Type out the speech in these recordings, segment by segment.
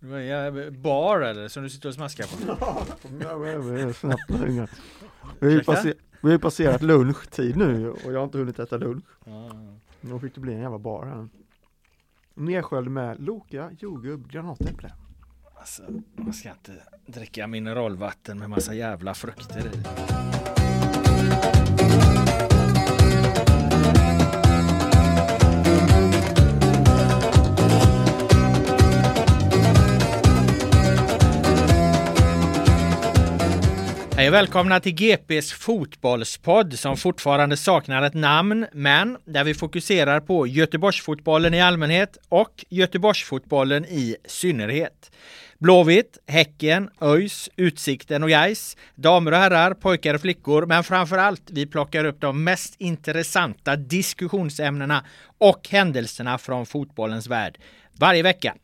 slash people today. Bar eller som du sitter och smaskar på? Vi har ju passer- vi har ju passerat lunchtid nu och jag har inte hunnit äta lunch. Då fick det bli en jävla bar här. Nersköljd med Loka, jordgubb, granatäpple. Alltså, man ska inte dricka mineralvatten med massa jävla frukter i. Hej och välkomna till GPs fotbollspodd som fortfarande saknar ett namn men där vi fokuserar på Göteborgsfotbollen i allmänhet och Göteborgsfotbollen i synnerhet. Blåvitt, Häcken, ÖIS, Utsikten och Gais, damer och herrar, pojkar och flickor, men framför allt vi plockar upp de mest intressanta diskussionsämnena och händelserna från fotbollens värld varje vecka.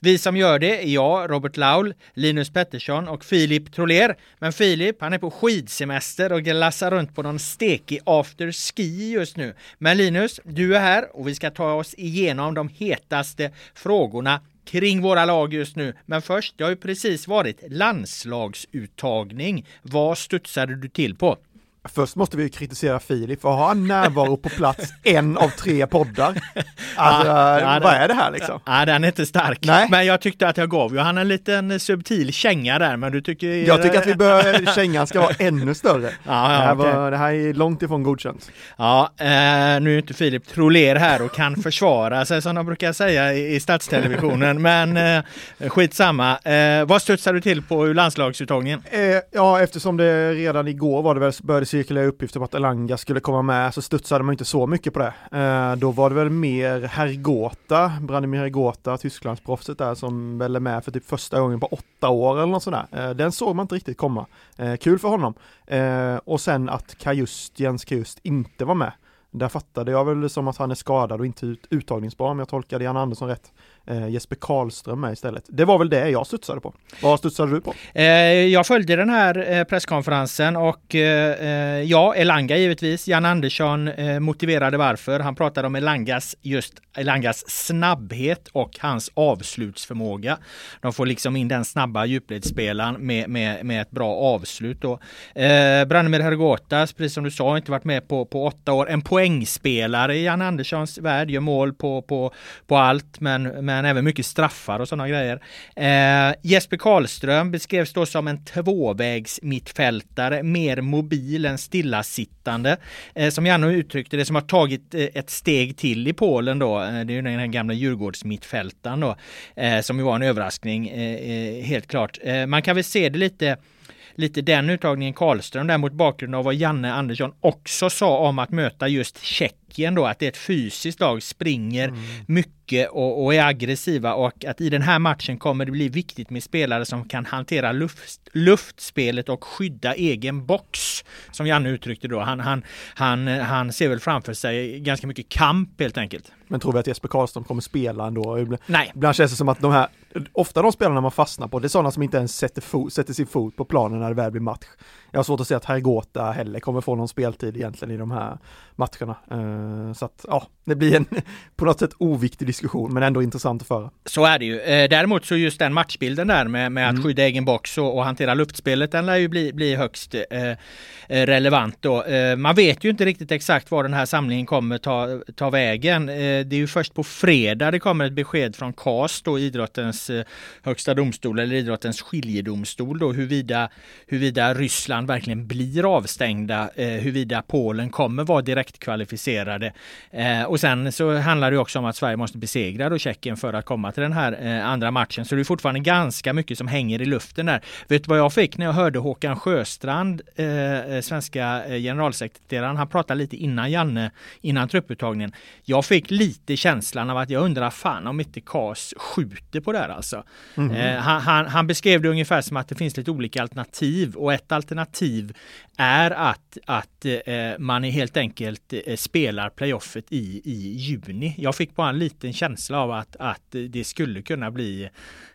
Vi som gör det är jag, Robert Laul, Linus Pettersson och Filip Troler. Men Filip, han är på skidsemester och glassar runt på någon stekig after ski just nu. Men Linus, du är här och vi ska ta oss igenom de hetaste frågorna kring våra lag just nu. Men först, det har ju precis varit landslagsuttagning. Vad studsade du till på? Först måste vi kritisera Filip för har han närvaro på plats en av tre poddar? Alltså, Ja, ja, vad är det här liksom? Ja, den är inte stark. Nej. Men jag tyckte att jag gav ju han en liten subtil känga där, men du tycker... Jag tycker att vi bör, kängan ska vara ännu större. Ja, det, här var, okej. det här är långt ifrån godkänt. Ja, eh, nu är inte Filip Troler här och kan försvara sig som de brukar säga i, i statstelevisionen, men eh, skitsamma. Eh, vad studsar du till på landslagsuttagningen? Eh, ja, eftersom det redan igår var det väl, började cirkulera uppgifter om att Elanga skulle komma med så studsade man inte så mycket på det. Eh, då var det väl mer Hergota, Branimir Hergota, Tysklandsproffset där som väl är med för typ första gången på åtta år eller något sådär. Eh, den såg man inte riktigt komma. Eh, kul för honom. Eh, och sen att Kajust, Jens Kajust inte var med. Där fattade jag väl som att han är skadad och inte ut, uttagningsbar om jag tolkade Jan Andersson rätt. Eh, Jesper Karlström med istället. Det var väl det jag studsade på. Vad studsade du på? Eh, jag följde den här eh, presskonferensen och eh, eh, ja, Elanga givetvis. Jan Andersson eh, motiverade varför. Han pratade om Elangas, just Elangas snabbhet och hans avslutsförmåga. De får liksom in den snabba djupledsspelaren med, med, med ett bra avslut. Då. Eh, Branimir Hergotas, precis som du sa, har inte varit med på, på åtta år. En poängspelare i Jan Anderssons värld, gör mål på, på, på allt, men, men men även mycket straffar och sådana grejer. Eh, Jesper Karlström beskrevs då som en tvåvägs mittfältare, mer mobil än stillasittande. Eh, som Janne uttryckte det, som har tagit eh, ett steg till i Polen då. Eh, det är ju den här gamla Djurgårdsmittfältaren då, eh, som ju var en överraskning, eh, eh helt klart. Eh, man kan väl se det lite lite den uttagningen Karlström där mot bakgrund av vad Janne Andersson också sa om att möta just Tjeckien då, att det är ett fysiskt lag, springer Mm. mycket och, och är aggressiva och att i den här matchen kommer det bli viktigt med spelare som kan hantera luft, luftspelet och skydda egen box. Som Janne uttryckte då. Han, han, han, han ser väl framför sig ganska mycket kamp helt enkelt. Men tror vi att Jesper Karlström kommer spela ändå? Ibland- Nej, Ibland känns det som att de här, ofta de spelarna man fastnar på, det är sådana som inte ens sätter, fo- sätter sin fot på planen när det väl blir match. Jag har svårt att se att Hergota heller kommer få någon speltid egentligen i de här matcherna. Eh, Så att ja, det blir en på något sätt oviktig diskussion men ändå intressant att föra. Så är det ju. Eh, Däremot så just den matchbilden där med, med att skydda egen box och, och hantera luftspelet, den lär ju bli, bli högst eh, relevant då. Man vet ju inte riktigt exakt var den här samlingen kommer ta, ta vägen. Det är ju först på fredag det kommer ett besked från CAS då, idrottens högsta domstol eller idrottens skiljedomstol då, huruvida, huruvida Ryssland verkligen blir avstängda, eh, huruvida Polen kommer vara direktkvalificerade. Eh, och sen så handlar det också om att Sverige måste besegra då Tjeckien för att komma till den här eh, andra matchen. Så det är fortfarande ganska mycket som hänger i luften där. Vet du vad jag fick när jag hörde Håkan Sjöstrand, eh, eh, svenska eh, generalsekreteraren, han pratade lite innan Janne, innan trupputtagningen. Jag fick lite känslan av att jag undrar fan om inte KAS skjuter på det här alltså. Eh, han, han, han beskrev det ungefär som att det finns lite olika alternativ och ett alternativ är att, att eh, man helt enkelt eh, spelar playoffet i, i juni. Jag fick bara en liten känsla av att, att det skulle kunna bli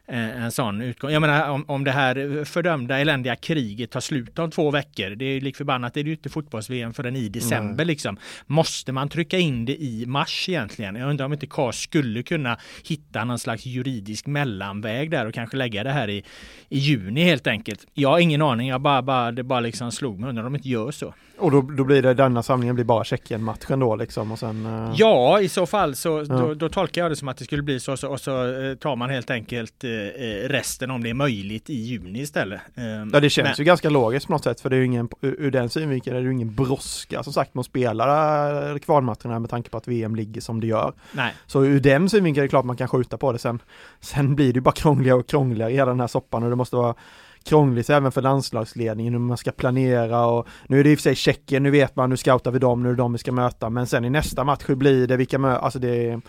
en sån utgång. Jag menar om, om det här fördömda eländiga kriget tar slut om två veckor. Det är lik förbannat, det är ju inte fotbolls-VM förrän i december liksom. Måste man trycka in det i mars egentligen? Jag undrar om inte KAS skulle kunna hitta någon slags juridisk mellanväg där och kanske lägga det här i, i juni helt enkelt. Jag har ingen aning, jag bara, bara, det bara liksom slog mig. Undrar om de inte gör så. Och då, då blir det, denna samlingen blir bara Tjeckien-matchen då liksom och sen... eh, Ja, i så fall så Ja. då, då tolkar jag det som att det skulle bli så, så och så eh, tar man helt enkelt eh, eh, resten om det är möjligt i juni istället. Eh, Ja det känns men- ju ganska logiskt på något sätt för det är ju ingen, ur den synvinkeln är det ju ingen brådska som sagt med att spela eh, kvalmatcherna med tanke på att VM ligger som det gör. Nej, Så ur den synvinkeln är det klart man kan skjuta på det sen. Sen blir det ju bara krångligare och krångligare i hela den här soppan och det måste vara krångligt även för landslagsledningen hur man ska planera och nu är det i och för sig Tjeckien, nu vet man, nu scoutar vi dem, nu är det dem vi ska möta men sen i nästa match, hur blir det, vilka mö alltså det är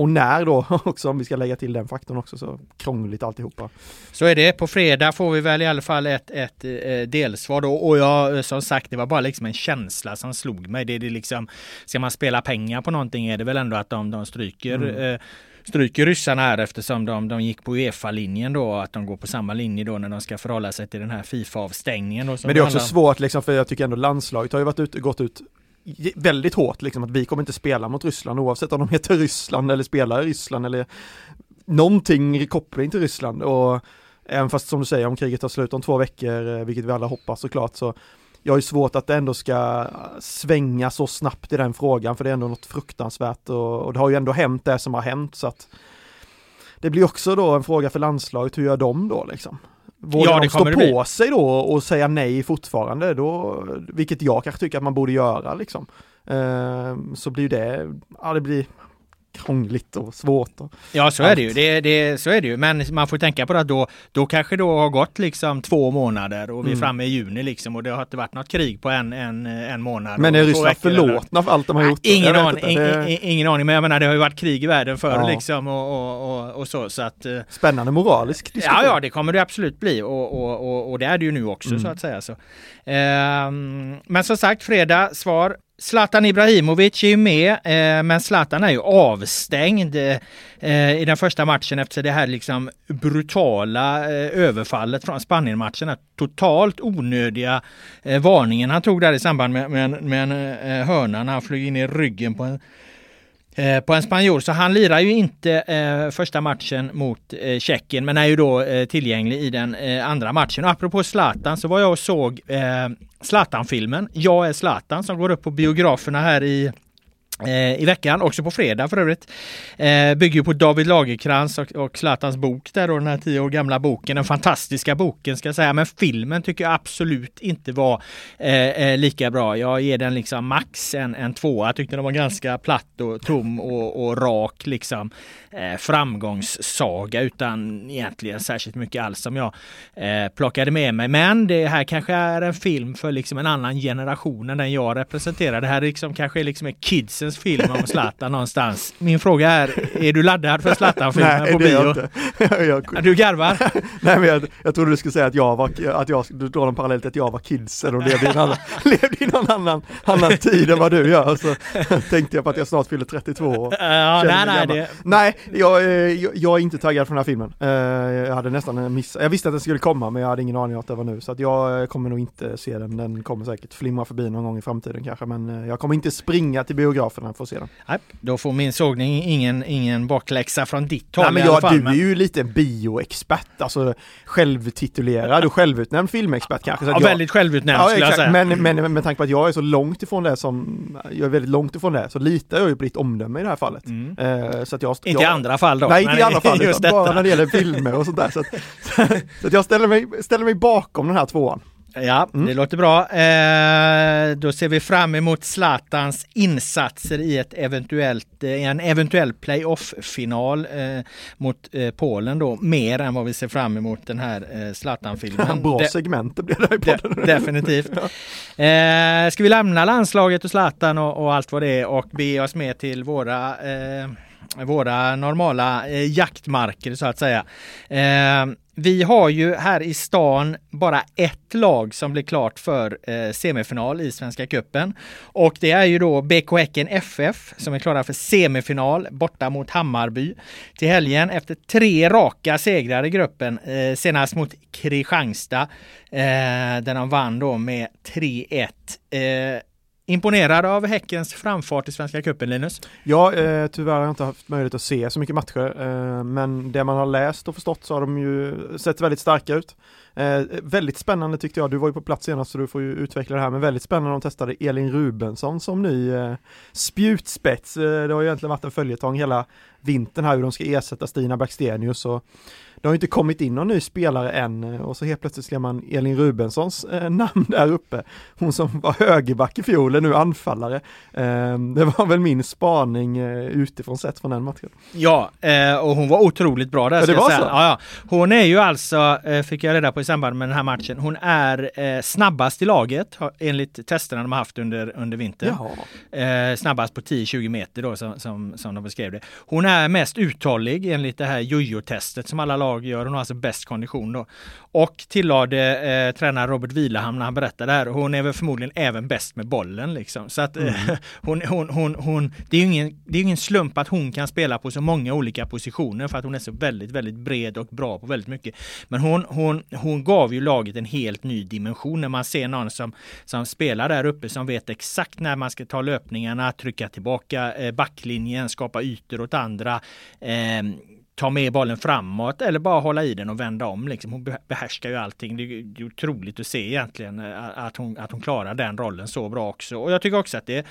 och när då också om vi ska lägga till den faktorn också så krångligt alltihopa. så är det. På fredag får vi väl i alla fall ett, ett eh, delsvar då och jag eh, som sagt det var bara liksom en känsla som slog mig. Det är det liksom, ska man spela pengar på någonting är det väl ändå att de, de stryker eh, stryker ryssarna här eftersom de, de gick på Uefa-linjen då att de går på samma linje då när de ska förhålla sig till den här Fifa-avstängningen. Men det är också handlar svårt liksom för jag tycker ändå landslaget har ju varit ute, gått ut väldigt hårt liksom att vi kommer inte spela mot Ryssland oavsett om de heter Ryssland eller spelar i Ryssland eller någonting i koppling till Ryssland och även fast som du säger om kriget tar slut om två veckor, eh, vilket vi alla hoppas såklart så jag har ju svårt att det ändå ska svänga så snabbt i den frågan för det är ändå något fruktansvärt och, och det har ju ändå hänt det som har hänt så att det blir också då en fråga för landslaget, hur gör de då liksom? Vågar Ja, de stå på bli. sig då och säga nej fortfarande då, vilket jag kanske tycker att man borde göra liksom. Eh, så blir det, ja det blir krångligt och svårt. Och, Ja så är det ju. Allt. Det, det, så är det ju. Men man får tänka på det att då, då kanske då har gått liksom två månader och vi är Mm. framme i juni liksom och det har inte varit något krig på en, en, en månad. men är Ryssland förlåtna för allt de har gjort? Ingen Jag vet aning, det ingen, ingen aning, men jag menar det har ju varit krig i världen förr Ja. liksom och, och, och, och så. så att, eh, Spännande moralisk diskussion. Ja, ja, det kommer det absolut bli och, och, och, och det är det ju nu också Mm. så att säga. Så. Ehm, men som sagt, fredag, svar. Zlatan Ibrahimovic är ju med, eh, men Zlatan är ju avstängd eh, i den första matchen efter det här liksom brutala eh, överfallet från Spanienmatchen. Den Totalt onödiga eh, varningen han tog där i samband med, med, med en eh, hörna när han flög in i ryggen på en eh, på en spanjor. Så han lirar ju inte eh, första matchen mot eh, Tjeckien men är ju då eh, tillgänglig i den eh, andra matchen. Och apropå Zlatan så var jag och såg eh, Zlatan-filmen Jag är Zlatan som går upp på biograferna här i Eh, i veckan, också på fredag för övrigt. Eh, bygger ju på David Lagerkrans och, och Zlatans bok där då, den här tio år gamla boken. Den fantastiska boken ska jag säga, men filmen tycker jag absolut inte var eh, eh, lika bra. Jag ger den liksom max en, en tvåa. Jag tyckte den var ganska platt och tom och, och rak liksom. Eh, framgångssaga utan egentligen särskilt mycket alls som jag eh, plockade med mig. Men det här kanske är en film för liksom en annan generation än den jag representerar. Det här liksom kanske är liksom är kidsen världens film om Zlatan någonstans. Min fråga är, är du laddad för Zlatan-filmen på är jag bio? inte. jag, Du garvar? nej men jag, jag trodde du skulle säga att jag var, att jag, du drar en parallell till att jag var kidsen och levde i en annan, levde i någon annan, annan tid än vad du gör. Så tänkte jag på att jag snart fyller 32 och Ja, nej, nej, det, Nej, jag, eh, jag, jag är inte taggad för den här filmen. Eh, Jag hade nästan missat, jag visste att den skulle komma men jag hade ingen aning om att det var nu. Så att jag eh, kommer nog inte se den, den kommer säkert flimra förbi någon gång i framtiden kanske. Men jag kommer inte springa till biograferna för att se den. nej, då får min sågning ingen, ingen bakläxa från ditt håll Nej men i alla jag, fall. du är ju lite bioexpert, alltså självtitulerad och självutnämnd filmexpert kanske. Så ja, jag, väldigt självutnämnd Ja skulle jag exakt, säga. men, men med tanke på att jag är så långt ifrån det som, jag är väldigt långt ifrån det, så litar jag ju på ditt omdöme i det här fallet. Mm. Eh, så att jag, Inte i jag, andra fall då. Nej, inte men i andra fall, bara när det gäller filmer och sånt där. Så att, så att jag ställer mig, ställer mig bakom den här tvåan. Ja, Mm. det låter bra. Eh, då ser vi fram emot Zlatans insatser i ett eventuellt, eh, en eventuell playoff-final eh, mot eh, Polen då, mer än vad vi ser fram emot den här eh, Zlatan-filmen. Bra De- segment det blir där i de- podden. definitivt. Eh, ska vi lämna landslaget och Zlatan och, och allt vad det är och bege oss med till våra våra normala eh, jaktmarker så att säga. Eh, vi har ju här i stan bara ett lag som blir klart för eh, semifinal i Svenska Cupen. Och det är ju då BK Häcken FF som är klara för semifinal borta mot Hammarby till helgen efter tre raka segrar i gruppen. Eh, senast mot Kristianstad eh, där de vann då med 3-1. Imponerad av Häckens framfart i Svenska Cupen, Linus? Ja, eh, tyvärr har jag inte haft möjlighet att se så mycket matcher, eh, men det man har läst och förstått så har de ju sett väldigt starka ut. Eh, väldigt spännande tyckte jag, du var ju på plats senast så du får ju utveckla det här, men väldigt spännande de testade Elin Rubensson som ny eh, spjutspets. Eh, det har ju egentligen varit en följetong hela vintern här hur de ska ersätta Stina Blackstenius och det har ju inte kommit in någon ny spelare än eh, och så helt plötsligt ska man Elin Rubenssons eh, namn där uppe. Hon som var högerback i fjol är nu anfallare. Eh, det var väl min spaning eh, utifrån sett från den matchen. Ja, eh, och hon var otroligt bra där. Ja, det var så? Ja, ja. Hon är ju alltså, eh, fick jag reda på i samband med den här matchen, hon är snabbast i laget enligt testerna de har haft under, under vintern. Snabbast på 10-20 meter då som, som, som de beskrev det. Hon är mest uthållig enligt det här jojo-testet som alla lag gör. Hon har alltså bäst kondition då. Och tillade eh, tränare Robert Vilahamn när han berättade det här. Hon är väl förmodligen även bäst med bollen liksom. Så att eh, hon, hon, hon, hon, det är ju ingen, det är ingen slump att hon kan spela på så många olika positioner för att hon är så väldigt, väldigt bred och bra på väldigt mycket. Men hon, hon, hon gav ju laget en helt ny dimension när man ser någon som, som spelar där uppe som vet exakt när man ska ta löpningarna, trycka tillbaka eh, backlinjen, skapa ytor åt andra. Eh, ta med bollen framåt eller bara hålla i den och vända om. Liksom. Hon behärskar ju allting. Det är, otroligt att se egentligen eh, att hon, att hon klarar den rollen så bra också. Och jag tycker också att det,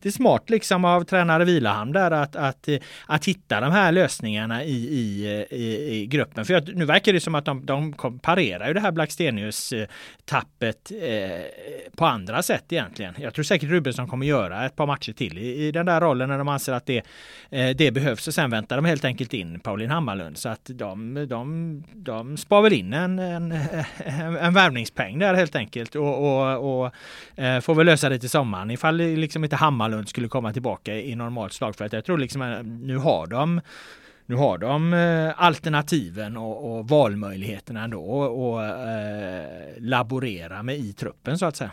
det är smart liksom av tränare Vilahamn där att, att, eh, att hitta de här lösningarna i, i, eh, i, i gruppen. För jag, nu verkar det som att de, de parerar ju det här Blackstenius-tappet eh, på andra sätt egentligen. Jag tror säkert Rubensson kommer göra ett par matcher till i, i den där rollen när de anser att det, eh, det behövs och sen väntar de helt enkelt in Pauline Hammarlund. Så att de, de, de spar väl in en, en, en, värvningspeng där helt enkelt. Och, och, och eh, får väl lösa det till sommaren. Ifall liksom inte Hammarlund skulle komma tillbaka i normalt slag för att jag tror liksom att nu har de nu har de eh, alternativen och, och valmöjligheterna ändå. Och, och eh, laborera med i truppen så att säga.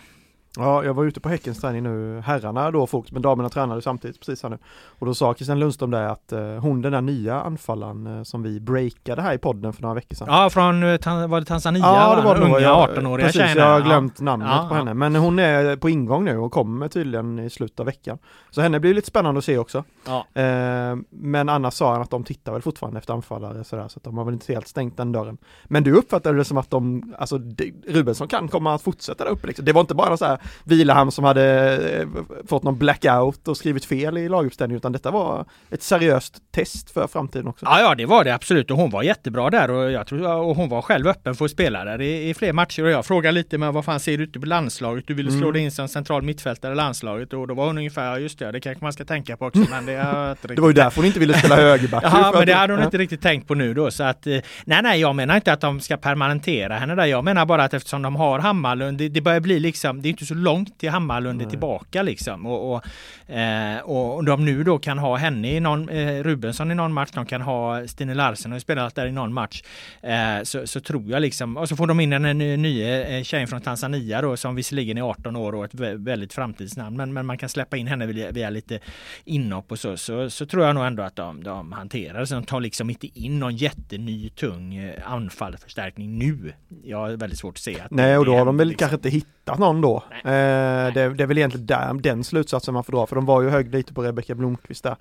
Ja, jag var ute på Häckens träning nu, herrarna då fokus, men damerna tränade samtidigt precis här nu. Och då sa Christian Lundström där att eh, hon den där nya anfallaren eh, som vi breakade här i podden för några veckor sedan. Ja, från eh, var det Tanzania? Ja, det va? var det nog. Unga Jag- 18-åriga Precis, tjejen. jag har glömt namnet Ja, på ja. henne. Men hon är på ingång nu och kommer tydligen i slutet av veckan. Så henne blir lite spännande att se också. Ja. Eh, men annars sa han att de tittar väl fortfarande efter anfallare sådär, så att de har väl inte helt stängt den dörren. Men du uppfattade det som att de, alltså det- Rubensson kan komma att fortsätta där uppe liksom. Det var inte bara så här Vilahamn som hade eh, fått någon blackout och skrivit fel i laguppställningen utan detta var ett seriöst test för framtiden också. Ja, ja, det var det absolut och hon var jättebra där och jag tror och hon var själv öppen för att spela där i, i fler matcher och jag frågade lite men vad fan ser du ute på landslaget? Du ville slå Mm. dig in som central mittfältare i landslaget och då var hon ungefär, ja just det, det kanske man ska tänka på också men det jag inte Det var ju därför hon inte ville spela högerback. För men det hade hon ja. inte riktigt tänkt på nu då så att eh, Nej nej jag menar inte att de ska permanentera henne där Jag menar bara att eftersom de har Hammarlund Det, det börjar bli liksom Det är inte så långt till Hammarlund tillbaka liksom och, och, eh, och de nu då kan ha henne i någon eh, Rubensson i någon match De kan ha Stine Larsen har spelat där i någon match eh, så, så tror jag liksom Och så får de in en, en ny eh, tjej från Tanzania då som visserligen är 18 år och ett vä- väldigt framtidsnamn men, men man kan släppa in henne via, via lite inhopp och så, så, så tror jag nog ändå att de, de hanterar så de tar liksom inte in någon jätteny tung anfallsförstärkning nu. Jag har väldigt svårt att se att Nej, och då det har de väl liksom. kanske inte hittat någon då. Nej. Eh, det, det är väl egentligen där, den slutsatsen man får dra, för de var ju högg lite på Rebecka Blomqvist där.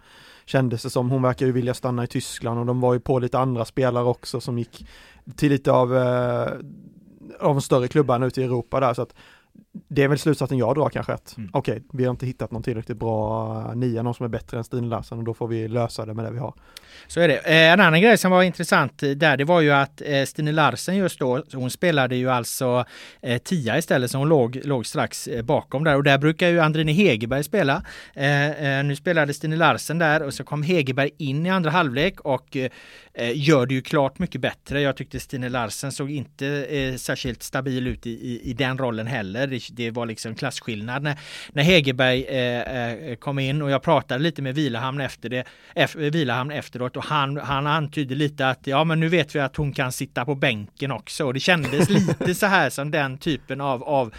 Kändes det som, hon verkar ju vilja stanna i Tyskland och de var ju på lite andra spelare också som gick till lite av, eh, av större klubbarna ute i Europa där. Så att det är väl slutsatsen jag drar kanske att Mm. okej, vi har inte hittat någon tillräckligt bra nia, någon som är bättre än Stina Larsson och då får vi lösa det med det vi har. Så är det. Eh, En annan grej som var intressant eh, där det var ju att eh, Stine Larsen just då, hon spelade ju alltså eh, tia istället så hon låg, låg strax eh, bakom där och där brukar ju Andrine Hegerberg spela. Eh, eh, nu spelade Stine Larsen där och så kom Hegerberg in i andra halvlek och eh, eh, gör det ju klart mycket bättre. Jag tyckte Stine Larsen såg inte eh, särskilt stabil ut i, i, i den rollen heller. Det, det var liksom klasskillnad när, när Hegerberg eh, eh kom in och jag pratade lite med Vilahamn efter det, efter, Vilahamn efteråt och han, han antydde lite att ja men nu vet vi att hon kan sitta på bänken också. Och det kändes lite så här som den typen av, av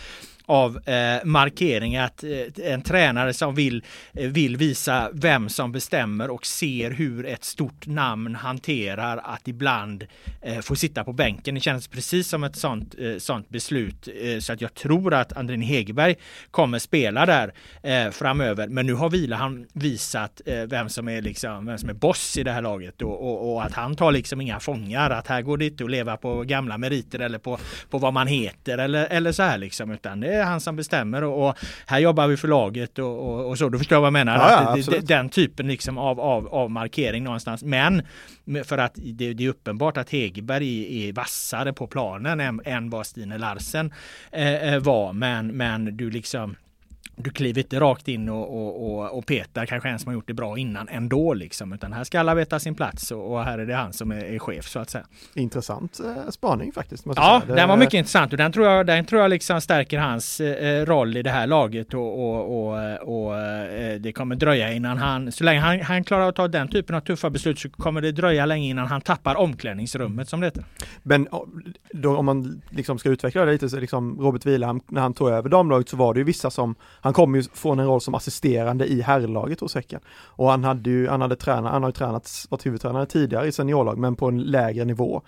av eh, markering att eh, en tränare som vill, eh, vill visa vem som bestämmer och ser hur ett stort namn hanterar att ibland eh, få sitta på bänken. Det känns precis som ett sånt, eh, sånt beslut eh, så att jag tror att Andrin Hegerberg kommer spela där eh, framöver. Men nu har Vilahamn visat eh, vem som är liksom, vem som är boss i det här laget och, och, och att han tar liksom inga fångar. Att här går det inte att leva på gamla meriter eller på, på vad man heter eller, eller så här liksom utan det är han som bestämmer och, och här jobbar vi för laget och, och, och så. Du förstår vad jag menar? Ja, ja, den typen liksom av, av, av markering någonstans. Men för att det, det är uppenbart att Hegerberg är, är vassare på planen än, än vad Stine Larsen eh, eh, var. Men, men du liksom du kliver inte rakt in och, och, och, och petar kanske en som har gjort det bra innan ändå liksom. Utan här ska alla veta sin plats och, och här är det han som är, är chef så att säga. Intressant eh, spaning faktiskt. Ja, säga. den var mycket intressant och den tror jag, den tror jag liksom stärker hans eh, roll i det här laget och, och, och, eh, det kommer dröja innan han, så länge han, han klarar att ta den typen av tuffa beslut så kommer det dröja länge innan han tappar omklädningsrummet som det heter. Men då, om man liksom ska utveckla det lite så liksom Robert Vilahamn, när han tog över damlaget så var det ju vissa som, han kom ju från en roll som assisterande i herrlaget hos Häcken. Och han hade ju, han hade tränat, han har ju tränat, varit huvudtränare tidigare i seniorlag men på en lägre nivå.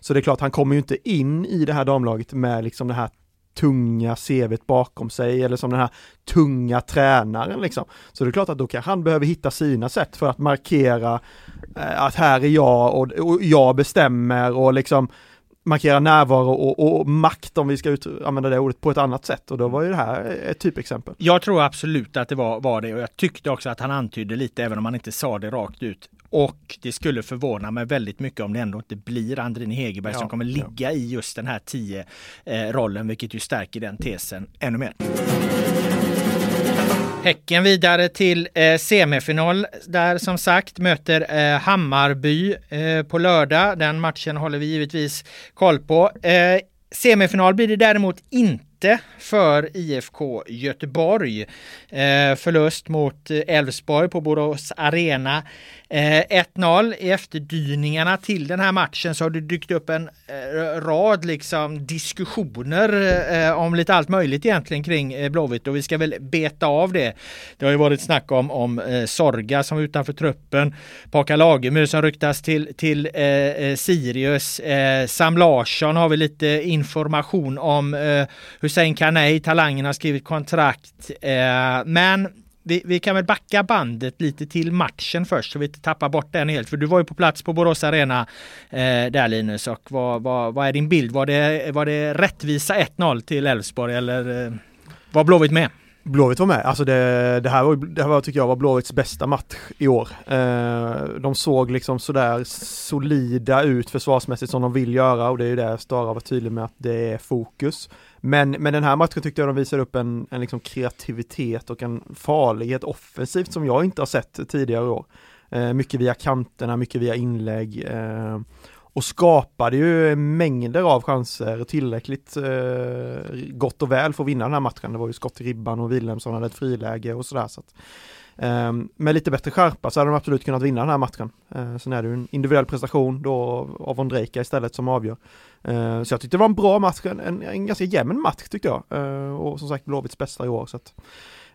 Så det är klart, han kommer ju inte in i det här damlaget med liksom det här tunga CVt bakom sig eller som den här tunga tränaren liksom. Så det är klart att då kan han behöver hitta sina sätt för att markera eh, att här är jag och, och jag bestämmer och liksom markera närvaro och, och makt om vi ska ut, använda det ordet på ett annat sätt och då var ju det här ett typexempel. Jag tror absolut att det var, var det och jag tyckte också att han antydde lite även om han inte sa det rakt ut. Och det skulle förvåna mig väldigt mycket om det ändå inte blir Andrin Hegerberg Ja, som kommer ligga i just den här 10 eh, rollen, vilket ju stärker den tesen ännu mer. Häcken vidare till eh, semifinal där som sagt möter eh, Hammarby eh, på lördag. Den matchen håller vi givetvis koll på. Eh, semifinal blir det däremot inte för IFK Göteborg. Eh, förlust mot eh, Elfsborg på Borås Arena. Eh, 1-0 i efterdyningarna till den här matchen så har det dykt upp en eh, rad liksom diskussioner eh, om lite allt möjligt egentligen kring eh, Blåvitt och vi ska väl beta av det. Det har ju varit snack om, om eh, Sorga som är utanför truppen, Paka Lagemyr som ryktas till, till eh, eh, Sirius, eh, Sam Larsson har vi lite information om, eh, Hussein Kanei, talangen har skrivit kontrakt, eh, men vi, vi kan väl backa bandet lite till matchen först så vi inte tappar bort den helt. För du var ju på plats på Borås Arena eh, där Linus och vad, vad, vad är din bild? Var det, var det rättvisa 1-0 till Elfsborg eller eh, var Blåvitt med? Blåvitt var med. Alltså det, det, här var, det här var, tycker jag var Blåvitts bästa match i år. Eh, de såg liksom sådär solida ut försvarsmässigt som de vill göra och det är ju det Stara var tydlig med att det är fokus. Men, men den här matchen tyckte jag de visade upp en, en liksom kreativitet och en farlighet offensivt som jag inte har sett tidigare år. Eh, mycket via kanterna, mycket via inlägg. Eh, och skapade ju mängder av chanser tillräckligt eh, gott och väl för att vinna den här matchen. Det var ju skott i ribban och Wilhelmsson hade ett friläge och sådär. Så att, Ehm, med lite bättre skärpa så hade de absolut kunnat vinna den här matchen. Eh, sen är det ju en individuell prestation då av Ondrejka istället som avgör. Eh, så jag tyckte det var en bra match, en, en ganska jämn match tyckte jag. Eh, och som sagt Blåvitts bästa i år. Så att,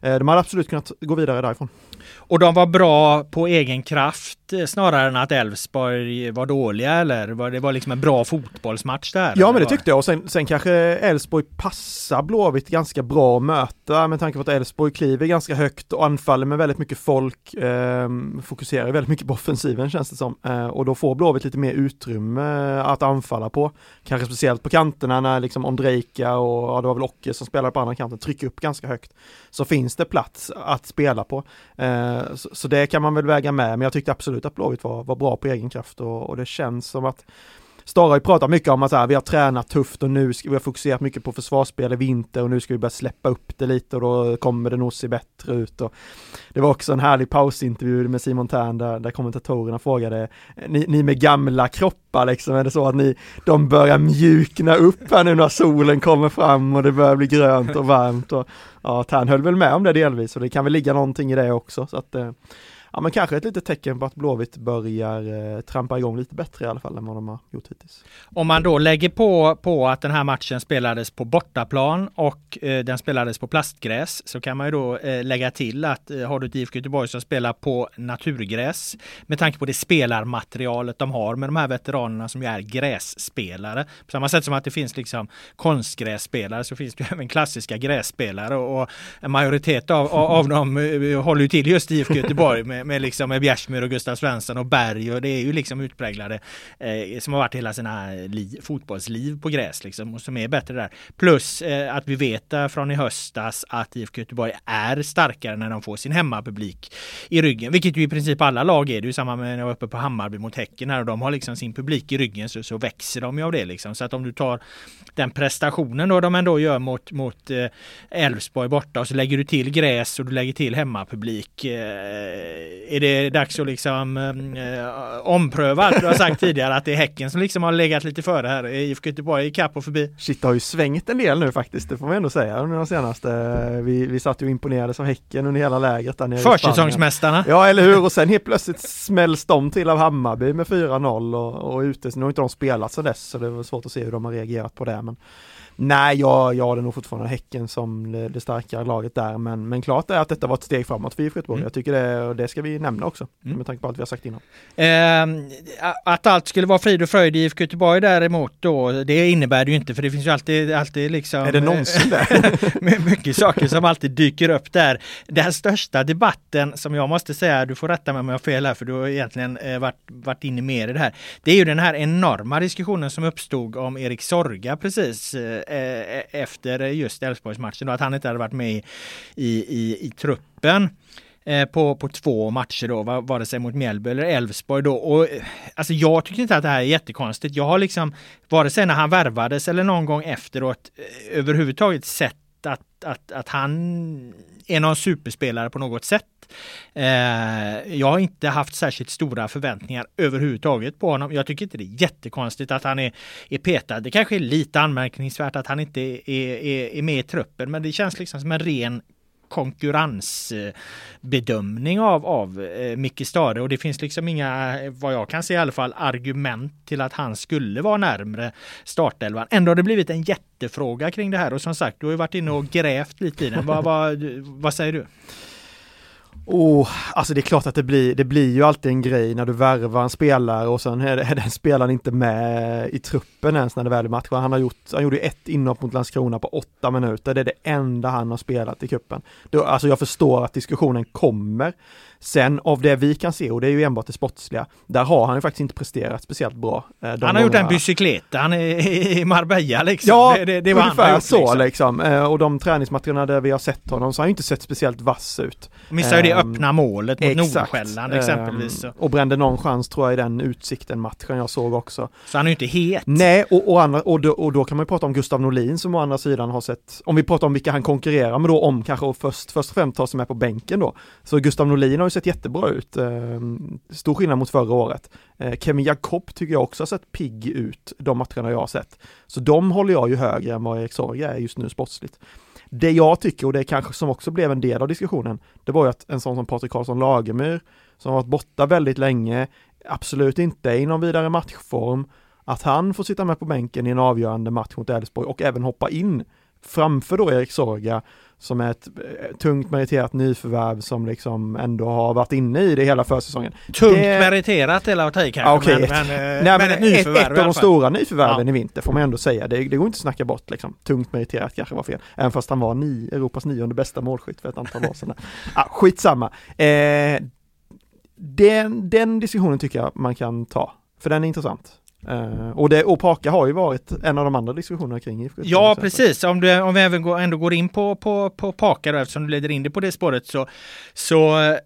de hade absolut kunnat gå vidare därifrån. Och de var bra på egen kraft eh, snarare än att Elfsborg var dåliga eller var det var liksom en bra fotbollsmatch där? Ja men det tyckte jag och sen, sen kanske Elfsborg passar Blåvitt ganska bra att möta med tanke på att Elfsborg kliver ganska högt och anfaller med väldigt mycket folk, eh, fokuserar väldigt mycket på offensiven känns det som. Eh, och då får Blåvitt lite mer utrymme att anfalla på. Kanske speciellt på kanterna när liksom Ondrejka och ja, det var väl Ocke som spelade på andra kanten trycker upp ganska högt. Så finns det plats att spela på. Eh, så, så, det kan man väl väga med, men jag tyckte absolut att Blåvitt var, var bra på egen kraft och, och det känns som att Stara har ju pratat mycket om att så här, vi har tränat tufft och nu ska vi har fokuserat mycket på försvarsspel i vinter och nu ska vi börja släppa upp det lite och då kommer det nog se bättre ut. Och det var också en härlig pausintervju med Simon Tern där, där kommentatorerna frågade, ni, ni med gamla kroppar liksom, är det så att ni, de börjar mjukna upp här nu när solen kommer fram och det börjar bli grönt och varmt och ja, Tern höll väl med om det delvis och det kan väl ligga någonting i det också så att eh, ja men kanske ett litet tecken på att Blåvitt börjar eh, trampa igång lite bättre i alla fall än vad de har gjort hittills. Om man då lägger på, på att den här matchen spelades på bortaplan och eh, den spelades på plastgräs så kan man ju då eh, lägga till att eh, har du ett IFK Göteborg som spelar på naturgräs med tanke på det spelarmaterialet de har med de här veteranerna som ju är grässpelare. På samma sätt som att det finns liksom konstgrässpelare så finns det även klassiska grässpelare och en majoritet av, av dem eh, eh, håller ju till just IFK Göteborg med med, liksom med Bjärsmyr och Gustav Svensson och Berg och det är ju liksom utpräglade eh, som har varit hela sina li, fotbollsliv på gräs liksom och som är bättre där. Plus eh, att vi vet eh, från i höstas att IFK Göteborg är starkare när de får sin hemmapublik i ryggen, vilket ju i princip alla lag är. Det är ju samma med när jag var uppe på Hammarby mot Häcken här och de har liksom sin publik i ryggen så, så växer de ju av det liksom. Så att om du tar den prestationen då de ändå gör mot mot eh, Elfsborg borta och så lägger du till gräs och du lägger till hemmapublik eh, är det dags att liksom eh, ompröva allt du har sagt tidigare att det är Häcken som liksom har legat lite före här. IFK Göteborg i kapp och förbi. Shit, det har ju svängt en del nu faktiskt, det får man ändå säga under de senaste. Vi, vi satt ju imponerades av Häcken under hela lägret där nere Försäsongsmästarna. Ja, eller hur? Och sen helt plötsligt smälls de till av Hammarby med 4-0 och, och ute. Nu har inte de spelat så dess, så det var svårt att se hur de har reagerat på det. Men Nej, jag, jag hade nog fortfarande Häcken som det, det starkare laget där, men, men klart är att detta var ett steg framåt för IFK Göteborg. Mm. Jag tycker det, och det ska vi nämna också, mm. med tanke på allt vi har sagt innan. Eh, att allt skulle vara frid och fröjd i IFK Göteborg däremot då, det innebär det ju inte, för det finns ju alltid, alltid liksom... Är det någonsin det? mycket saker som alltid dyker upp där. Den största debatten som jag måste säga, du får rätta mig om jag har fel här, för du har egentligen eh, varit, varit inne mer i det här. Det är ju den här enorma diskussionen som uppstod om Erik Sorga precis eh, Eh, efter just Elfsborgsmatchen att han inte hade varit med i, i, i truppen eh, Eh, på, på två matcher då, vare sig mot Mjällby eller Elfsborg då. Och, eh, alltså jag tycker inte att det här är jättekonstigt. Jag har liksom, vare sig när han värvades eller någon gång efteråt, eh, överhuvudtaget sett att, att, att han är någon superspelare på något sätt. Eh, jag har inte haft särskilt stora förväntningar överhuvudtaget på honom. Jag tycker inte det är jättekonstigt att han är, är petad. Det kanske är lite anmärkningsvärt att han inte är, är, är med i truppen, men det känns liksom som en ren konkurrensbedömning av, av eh, Micke Stare och det finns liksom inga, vad jag kan se i alla fall, argument till att han skulle vara närmre startelvan. Ändå har det blivit en jättefråga kring det här och som sagt, du har ju varit inne och grävt lite i den. vad, vad, vad säger du? Oh, alltså det är klart att det blir, det blir ju alltid en grej när du värvar en spelare och sen är, är den spelaren inte med i truppen ens när det väl är match. Han har gjort, han gjorde ett inhopp mot Landskrona på åtta minuter, det är det enda han har spelat i cupen. Alltså jag förstår att diskussionen kommer. Sen av det vi kan se, och det är ju enbart det sportsliga, där har han ju faktiskt inte presterat speciellt bra. Eh, han har gjort en bicykleta, han är i Marbella liksom. Ja, det, det, det var ungefär gjort, så liksom. liksom. Eh, och de träningsmatcherna där vi har sett honom så har han inte sett speciellt vass ut. Missar ju det ehm, öppna målet mot Nordsjälland exempelvis. Um, och brände någon chans tror jag i den Utsikten-matchen jag såg också. Så han är ju inte het. Nej, och, och, andra, och, då, och då kan man ju prata om Gustav Norlin som å andra sidan har sett, om vi pratar om vilka han konkurrerar med då om kanske och först, först och främst tar sig med på bänken då. Så Gustav Norlin har ju sett jättebra ut. Ehm, stor skillnad mot förra året. Eh, Kevin Jakob tycker jag också har sett pigg ut de matcherna jag har sett. Så de håller jag ju högre än vad Erik Sorge är just nu sportsligt. Det jag tycker, och det kanske som också blev en del av diskussionen, det var ju att en sån som Patrik Karlsson Lagemyr, som har varit borta väldigt länge, absolut inte i någon vidare matchform, att han får sitta med på bänken i en avgörande match mot Elfsborg och även hoppa in framför då Erik Sorga som är ett eh, tungt meriterat nyförvärv som liksom ändå har varit inne i det hela försäsongen. Tungt det... meriterat eller att ta i kanske, men, men, eh, nej, men, ett nyförvärv Ett, ett av de stora nyförvärven ja. i vinter får man ändå säga. Det, det går inte att snacka bort liksom. Tungt meriterat kanske var fel. Även fast han var ni, Europas nionde bästa målskytt för ett antal år sedan. ah, skitsamma. Eh, den, den diskussionen tycker jag man kan ta. För den är intressant. Uh, och, det, och Paka har ju varit en av de andra diskussionerna kring IFK Ja precis, om, du, om vi även går, ändå går in på, på, på Paka då, eftersom du leder in det på det spåret så, så uh,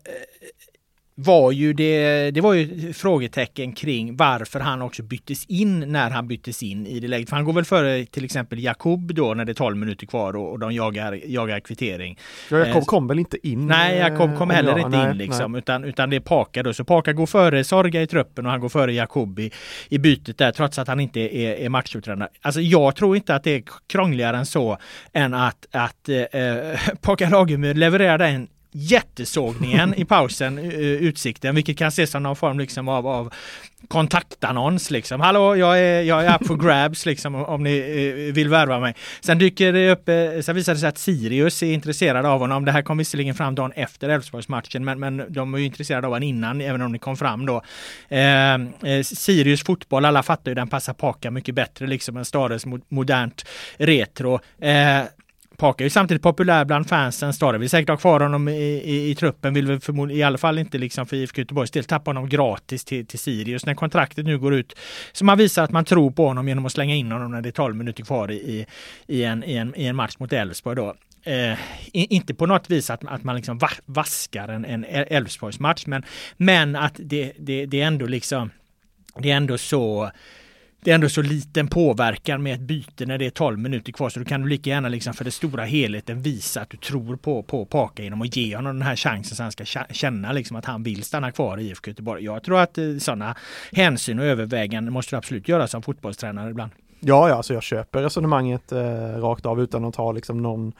var ju det, det var ju frågetecken kring varför han också byttes in när han byttes in i det läget. För han går väl före till exempel Jakob då när det är 12 minuter kvar och, och de jagar, jagar kvittering. Ja, Jakob eh, kom väl inte in? Nej, Jakob kom heller inte nej, in liksom, utan, utan det är Paka då. Så Paka går före Sorga i truppen och han går före Jakob i, i bytet där trots att han inte är, är matchuttränare. Alltså jag tror inte att det är krångligare än så än att, att eh, Paka Lagemyr levererar en jättesågningen i pausen, eh, Utsikten, vilket kan ses som någon form liksom av, av kontaktannons liksom. Hallå, jag är, jag är up for grabs liksom om ni eh, vill värva mig. Sen dyker det upp, eh, sen visar det sig att Sirius är intresserade av honom. Det här kom visserligen fram dagen efter Elfsborgsmatchen, men, men de är ju intresserade av honom innan, även om det kom fram då. Eh, eh, Sirius fotboll, alla fattar ju den passar Paka mycket bättre liksom än Stares modernt retro. Eh, Parker är ju samtidigt populär bland fansen. Stare vill säkert ha kvar honom i, i, i truppen, vill väl förmodligen i alla fall inte liksom för IFK Göteborgs del tappa honom gratis till, till Sirius när kontraktet nu går ut. Så man visar att man tror på honom genom att slänga in honom när det är 12 minuter kvar i, i, en, i, en, i en match mot Elfsborg då. Eh, inte på något vis att, att man liksom va, vaskar en, en Elfsborgsmatch, men, men att det, det, det är ändå liksom det är ändå så det är ändå så liten påverkan med ett byte när det är 12 minuter kvar så då kan du lika gärna liksom för den stora helheten visa att du tror på, på Paka genom att ge honom den här chansen så han ska känna liksom att han vill stanna kvar i IFK Göteborg. Jag tror att eh, sådana hänsyn och överväganden måste du absolut göra som fotbollstränare ibland. Ja, ja, alltså jag köper resonemanget eh, rakt av utan att ha liksom någon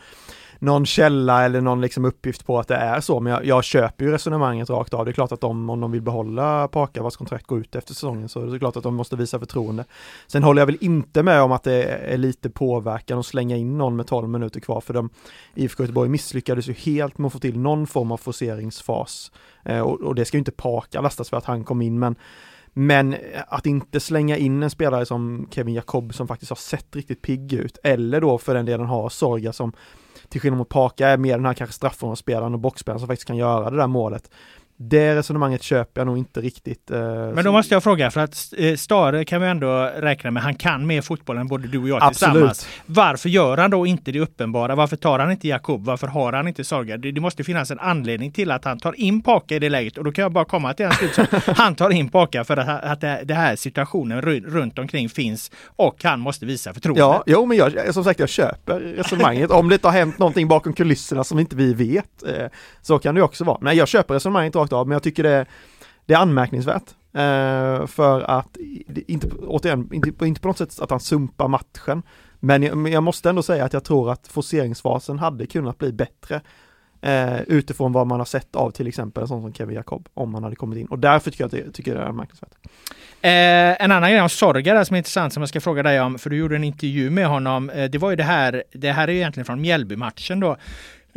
någon källa eller någon liksom uppgift på att det är så, men jag, jag köper ju resonemanget rakt av. Det är klart att de, om de vill behålla Paka vars kontrakt går ut efter säsongen, så är det klart att de måste visa förtroende. Sen håller jag väl inte med om att det är lite påverkan att slänga in någon med 12 minuter kvar, för de IFK Göteborg misslyckades ju helt med att få till någon form av forceringsfas. Eh, och, och det ska ju inte Paka lastas för att han kom in, men men att inte slänga in en spelare som Kevin Jakob som faktiskt har sett riktigt pigg ut, eller då för den delen har Sorga som till skillnad mot Paka är mer den här kanske straffområdesspelaren och boxspelaren som faktiskt kan göra det där målet. Det resonemanget köper jag nog inte riktigt. Eh, Men då måste jag fråga, för att eh, Stare kan vi ändå räkna med, han kan mer fotboll än både du och jag Absolut. tillsammans. Varför gör han då inte det uppenbara? Varför tar han inte Jakob? Varför har han inte Sorga? Det, det, måste finnas en anledning till att han tar in Paka i det läget och då kan jag bara komma till en slutsats. han tar in Paka för att, att det, det här situationen runt omkring finns och han måste visa förtroende. Ja, jo men jag, som sagt jag köper resonemanget. Om det inte har hänt någonting bakom kulisserna som inte vi vet, eh, så kan det också vara. Men jag köper resonemanget rakt av, men jag tycker det, det är anmärkningsvärt. Eh, för att, inte, återigen, inte, inte på något sätt att han sumpar matchen. Men jag, men jag måste ändå säga att jag tror att forceringsfasen hade kunnat bli bättre. Eh, utifrån vad man har sett av till exempel en sån som Kevin Jacob, om han hade kommit in. Och därför tycker jag att det, tycker det är anmärkningsvärt. Eh, en annan grej om Sorga som är intressant som jag ska fråga dig om, för du gjorde en intervju med honom. Eh, det var ju det här, det här är ju egentligen från Mjällby-matchen då.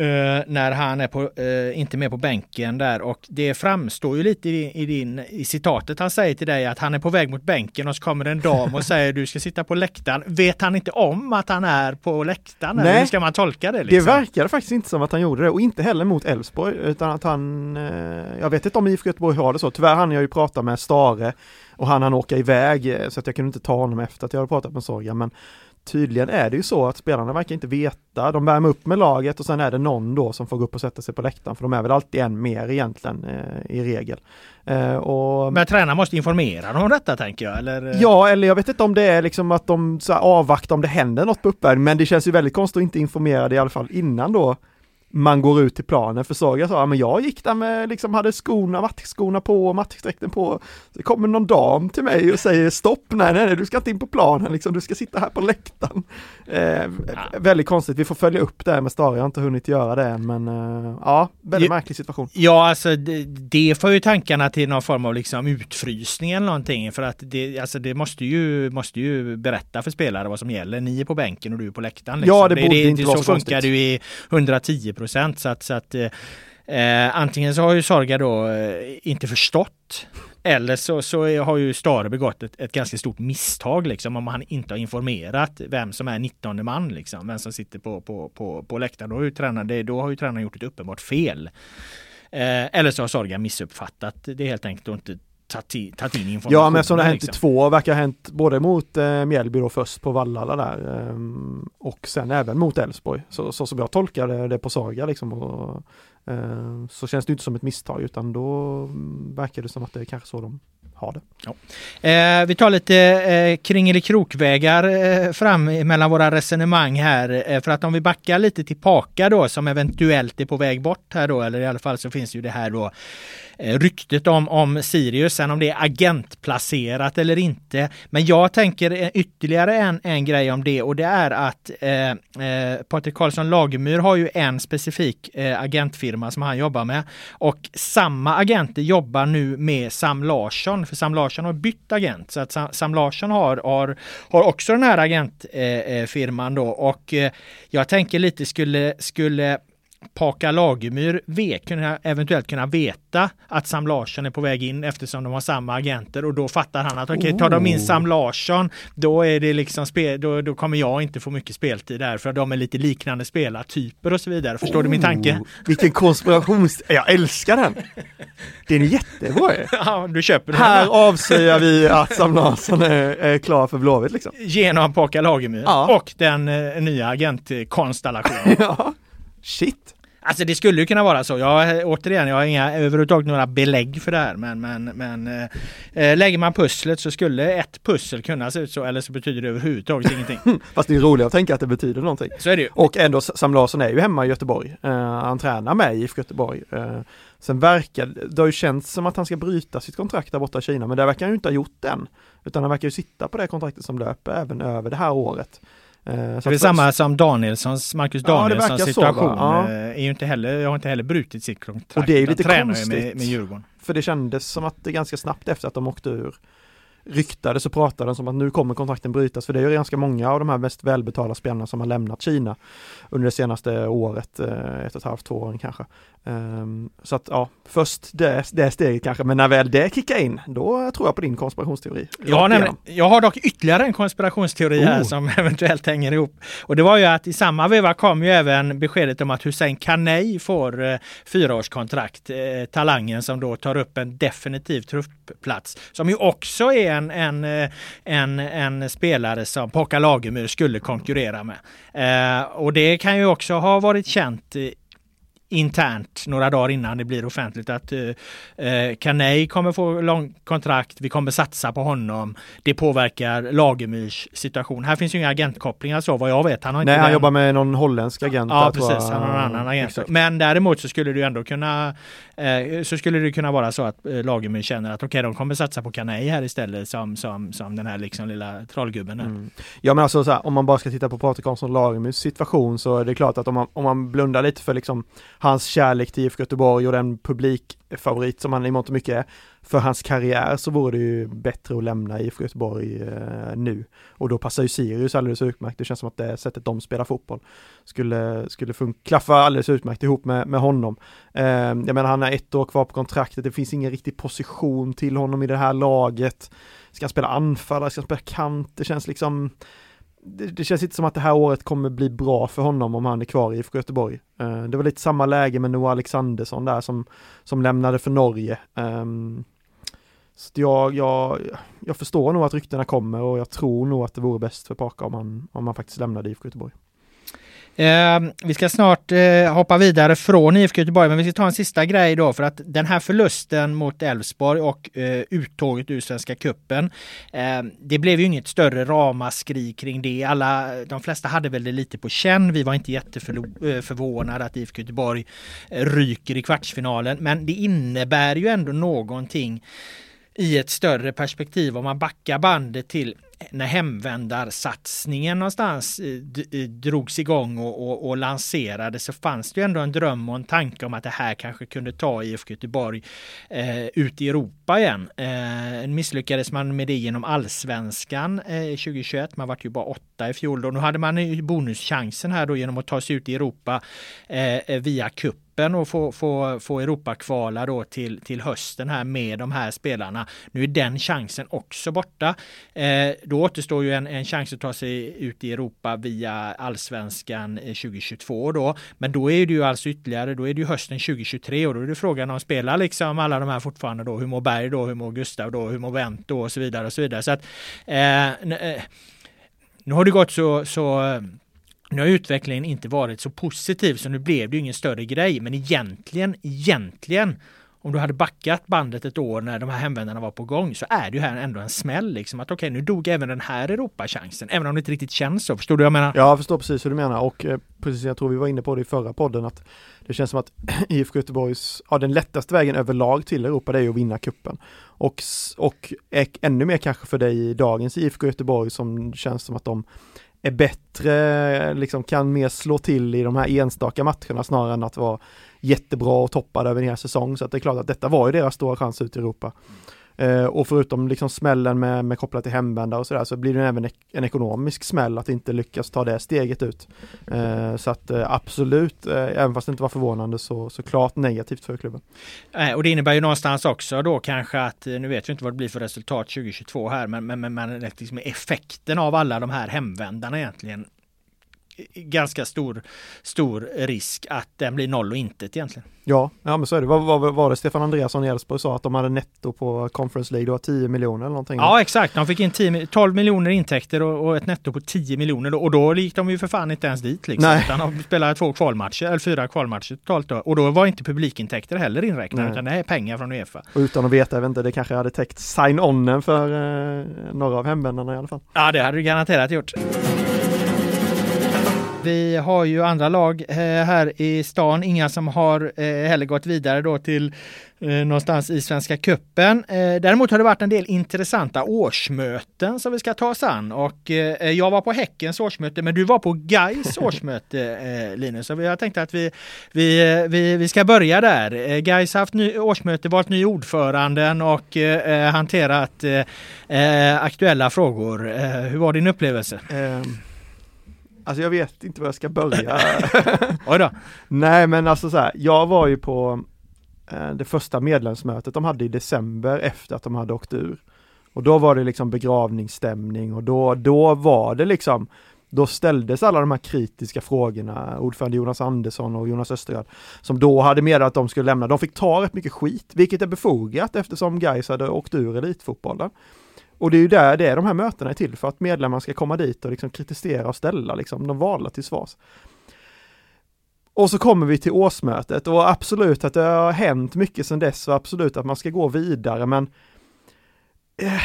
Eh, när han är på, uh, inte med på bänken där och det framstår ju lite i, i, din, i citatet han säger till dig att han är på väg mot bänken och så kommer en dam och säger du ska sitta på läktaren. Vet han inte om att han är på läktaren? Nej, eller hur ska man tolka det? Liksom? Det verkade faktiskt inte som att han gjorde det och inte heller mot Elfsborg utan att han, uh, jag vet inte om IFK Göteborg har det så, tyvärr hann jag ju prata med Stare och han hann åka iväg så att jag kunde inte ta honom efter att jag hade pratat med Sorga men tydligen är det ju så att spelarna verkar inte veta. De värmer upp med laget och sen är det någon då som får gå upp och sätta sig på läktaren för de är väl alltid en mer egentligen eh, i regel. Eh, och... Men tränaren måste informera dem om detta tänker jag? Eller? Ja, eller jag vet inte om det är liksom att de så avvaktar om det händer något på uppvärmning men det känns ju väldigt konstigt att inte informera det i alla fall innan då man går ut till planen. För Saga sa, men jag gick där med, liksom hade skorna, matchskorna på och på. Det kommer någon dam till mig och säger stopp, nej, nej, nej, du ska inte in på planen, liksom, du ska sitta här på läktaren. Eh, ja. Väldigt konstigt, vi får följa upp det med Stara, jag har inte hunnit göra det än, men eh, ja, väldigt ja, märklig situation. Ja, alltså det, det för ju tankarna till någon form av liksom utfrysning eller någonting, för att det, alltså, det måste ju, måste ju berätta för spelare vad som gäller. Ni är på bänken och du är på läktaren. Liksom. Ja, det borde det, inte vara så Så funkar det ju i 110 procent. Så att, så att eh, eh antingen så har ju Sorga då eh, inte förstått eller så, så har ju Stare begått ett, ett, ganska stort misstag liksom om han inte har informerat vem som är 19 man liksom. Vem som sitter på, på, på, på läktaren. Då har, ju tränaren, då har ju tränaren gjort ett uppenbart fel. Eh, eller så har Sorga missuppfattat det helt enkelt och inte tagit in, in information. Ja men som det har hänt liksom. i två, verkar ha hänt både mot eh, Mjällby då först på Vallala där eh, och sen även mot Elfsborg. Så, så som jag tolkar det, på Saga liksom och, eh, så känns det inte som ett misstag utan då verkar det som att det är kanske så de har det. Ja. Eh, vi tar lite eh, kring eller krokvägar eh, fram mellan våra resonemang här. Eh, för att om vi backar lite till Paka då som eventuellt är på väg bort här då, eller i alla fall så finns ju det här då Eh, ryktet om, om Sirius, sen om det är agentplacerat eller inte. Men jag tänker eh, ytterligare en, en grej om det och det är att eh, eh, Patrik Karlsson Lagemyr har ju en specifik eh, agentfirma som han jobbar med och samma agenter jobbar nu med Sam Larsson, för Sam Larsson har bytt agent så att Sam, Sam Larsson har, har, har också den här agentfirman eh, eh då och eh, jag tänker lite skulle, skulle Paka Lagemyr vet, kunna, eventuellt kunna veta att Sam Larsson är på väg in eftersom de har samma agenter och då fattar han att okej, okay, tar de in Sam Larsson då är det liksom spel, då, då kommer jag inte få mycket speltid där för de är lite liknande spelartyper och så vidare. Förstår oh, du min tanke? Vilken konspirations... Jag älskar den! Den är jättebra Ja, du köper den. Här avslöjar vi att Sam Larsson är, är klar för Blåvitt liksom. Genom Paka Lagemyr ja. och den eh, nya agentkonstellationen. ja. Shit! Alltså det skulle ju kunna vara så. Jag, återigen, jag har inga överhuvudtaget några belägg för det här. Men, men, men eh, lägger man pusslet så skulle ett pussel kunna se ut så. Eller så betyder det överhuvudtaget ingenting. Fast det är roligt att tänka att det betyder någonting. Så är det ju. Och ändå, Sam Larsson är ju hemma i Göteborg. Uh, han tränar med IFK Göteborg. Uh, sen verkar det har ju känts som att han ska bryta sitt kontrakt där borta i Kina. Men det verkar han ju inte ha gjort än. Utan han verkar ju sitta på det kontraktet som löper även över det här året. Eh, det är samma som Danielssons, Marcus Danielssons ja, situation. Så, ja. Är ju inte heller, jag har inte heller brutit sitt kontrakt. Och det är ju lite konstigt. Med, med Djurgården. För det kändes som att det ganska snabbt efter att de åkte ur ryktades och pratades om att nu kommer kontrakten brytas för det är ju ganska många av de här mest välbetalda spelarna som har lämnat Kina under det senaste året, eh, ett och ett halvt, två åren kanske. Um, så att ja, först det, det steget kanske, men när väl det kickar in, då tror jag på din konspirationsteori. Ja, nämligen, jag har dock ytterligare en konspirationsteori oh. här som eventuellt hänger ihop. Och det var ju att i samma veva kom ju även beskedet om att Hussein Kanei får eh, fyraårskontrakt, eh, talangen som då tar upp en definitiv truppplats, som ju också är en, en, eh, en, en spelare som Pocka Lagemyr skulle konkurrera med. Eh, och det kan ju också ha varit känt internt några dagar innan det blir offentligt att eh, Kanei kommer få lång kontrakt. Vi kommer satsa på honom. Det påverkar Lagemyrs situation. Här finns ju inga agentkopplingar så vad jag vet. Han har inte Nej, han jobbar med någon holländsk agent. Ja, precis. Han har en annan agent. Exakt. Men däremot så skulle det ändå kunna eh, så skulle det kunna vara så att eh, Lagemyr känner att okej, okay, de kommer satsa på Kanei här istället som, som, som den här liksom lilla trollgubben. Mm. Ja, men alltså så här, om man bara ska titta på Patrik Hansson Lagemyrs situation så är det klart att om man, om man blundar lite för liksom hans kärlek till IFK Göteborg och den publikfavorit som han i mångt och mycket är, för hans karriär så vore det ju bättre att lämna IFK Göteborg eh, nu. Och då passar ju Sirius alldeles utmärkt. Det känns som att det sättet de spelar fotboll skulle, skulle klaffa alldeles utmärkt ihop med, med honom. Eh, jag menar han har ett år kvar på kontraktet, det finns ingen riktig position till honom i det här laget. Ska han spela anfallare, ska han spela kant? Det känns liksom det, det, känns inte som att det här året kommer bli bra för honom om han är kvar i IFK Göteborg. Uh, det var lite samma läge med Noah Alexandersson där som, som lämnade för Norge. Um, så jag, jag, jag förstår nog att ryktena kommer och jag tror nog att det vore bäst för Parka om han, om han faktiskt lämnade IFK Göteborg. Eh, vi ska snart eh, hoppa vidare från IFK Göteborg, men vi ska ta en sista grej då för att den här förlusten mot Elfsborg och eh, uttåget ur Svenska Kuppen eh, det blev ju inget större ramaskri kring det. Alla, de flesta hade väl det lite på känn. Vi var inte jätteförvånade eh, att IFK Göteborg eh, ryker i kvartsfinalen, men det innebär ju ändå någonting i ett större perspektiv om man backar bandet till när hemvändarsatsningen någonstans eh, eh, drogs igång och, och, och lanserades så fanns det ju ändå en dröm och en tanke om att det här kanske kunde ta IFK Göteborg eh, ut i Europa igen. Eh, misslyckades man med det genom allsvenskan eh, 2021. Man vart ju bara åtta i fjol då. Nu hade man bonuschansen här då genom att ta sig ut i Europa eh, eh via cup kuppen och få, få, få Europakvala då till, till hösten här med de här spelarna. Nu är den chansen också borta. Eh, då återstår ju en, en chans att ta sig ut i Europa via allsvenskan eh, 2022 då. Men då är det ju alltså ytterligare, då är det ju hösten 2023 och då är det frågan om spelar liksom alla de här fortfarande då. Hur mår Berg då? Hur mår Gustav då? Hur mår Wendt då? Och så vidare och så vidare. Så att eh, eh nu har det gått så, så nu har utvecklingen inte varit så positiv så nu blev det ingen större grej. Men egentligen, egentligen om du hade backat bandet ett år när de här hemvändarna var på gång så är det ju här ändå en smäll liksom att okej okay, nu dog även den här Europachansen även om det inte riktigt känns så. Förstår du vad jag menar? Ja, jag förstår precis hur du menar och eh, precis jag tror vi var inne på det i förra podden att det känns som att IFK Göteborgs, ja den lättaste vägen överlag till Europa det är ju att vinna kuppen och, och ännu mer kanske för dig i dagens IFK Göteborg som känns som att de är bättre, liksom kan mer slå till i de här enstaka matcherna snarare än att vara jättebra och toppad över en hel säsong. Så att det är klart att detta var ju deras stora chans ut i Europa. Mm. Eh, och förutom liksom smällen med, med kopplat till hemvändare och sådär så blir det även en ekonomisk smäll att inte lyckas ta det steget ut. Eh, så att eh, absolut, eh, även fast det inte var förvånande så, så klart negativt för klubben. Eh, och det innebär ju någonstans också då kanske att, eh, nu vet vi inte vad det blir för resultat 2022 här, men, men, men, men liksom effekten av alla de här hemvändarna egentligen ganska stor, stor risk att den blir noll och intet egentligen. Ja, ja men så är det. Vad var, var det Stefan Andreasson i Elfsborg sa att de hade netto på Conference League, då 10 miljoner eller någonting? Ja exakt, de fick in 10, 12 miljoner intäkter och, och, ett netto på 10 miljoner och då gick de ju för fan inte ens dit liksom. Nej. Utan de spelade två kvalmatcher, eller fyra kvalmatcher totalt då. Och då var inte publikintäkter heller inräknade utan det är pengar från Uefa. Och utan att veta, jag vet inte, det kanske hade täckt sign-onen för eh, några av hemvändarna i alla fall. Ja det hade det garanterat gjort. Vi har ju andra lag eh, här i stan, inga som har eh, heller gått vidare då till eh, någonstans i Svenska Kuppen. Däremot har det varit en del intressanta årsmöten som vi ska ta oss an och jag var på Häckens årsmöte men du var på Gais årsmöte Linus. Så jag tänkte att vi, vi, vi, vi ska börja där. Gais har haft ny, årsmöte, valt ny ordföranden och hanterat aktuella frågor. Hur var din upplevelse? Um. Alltså jag vet inte var jag ska börja. Oj då. Nej men alltså så här, jag var ju på eh, det första medlemsmötet de hade i december efter att de hade åkt ur. Och då var det liksom begravningsstämning och då, då var det liksom då ställdes alla de här kritiska frågorna, ordförande Jonas Andersson och Jonas Östergaard, som då hade meddelat att de skulle lämna. De fick ta rätt mycket skit, vilket är befogat eftersom Gais hade åkt ur elitfotbollen. Och det är ju där det är de här mötena är till för att medlemmar ska komma dit och liksom kritisera och ställa liksom de valda till svars. Och så kommer vi till årsmötet och absolut att det har hänt mycket sedan dess och absolut att man ska gå vidare men eh,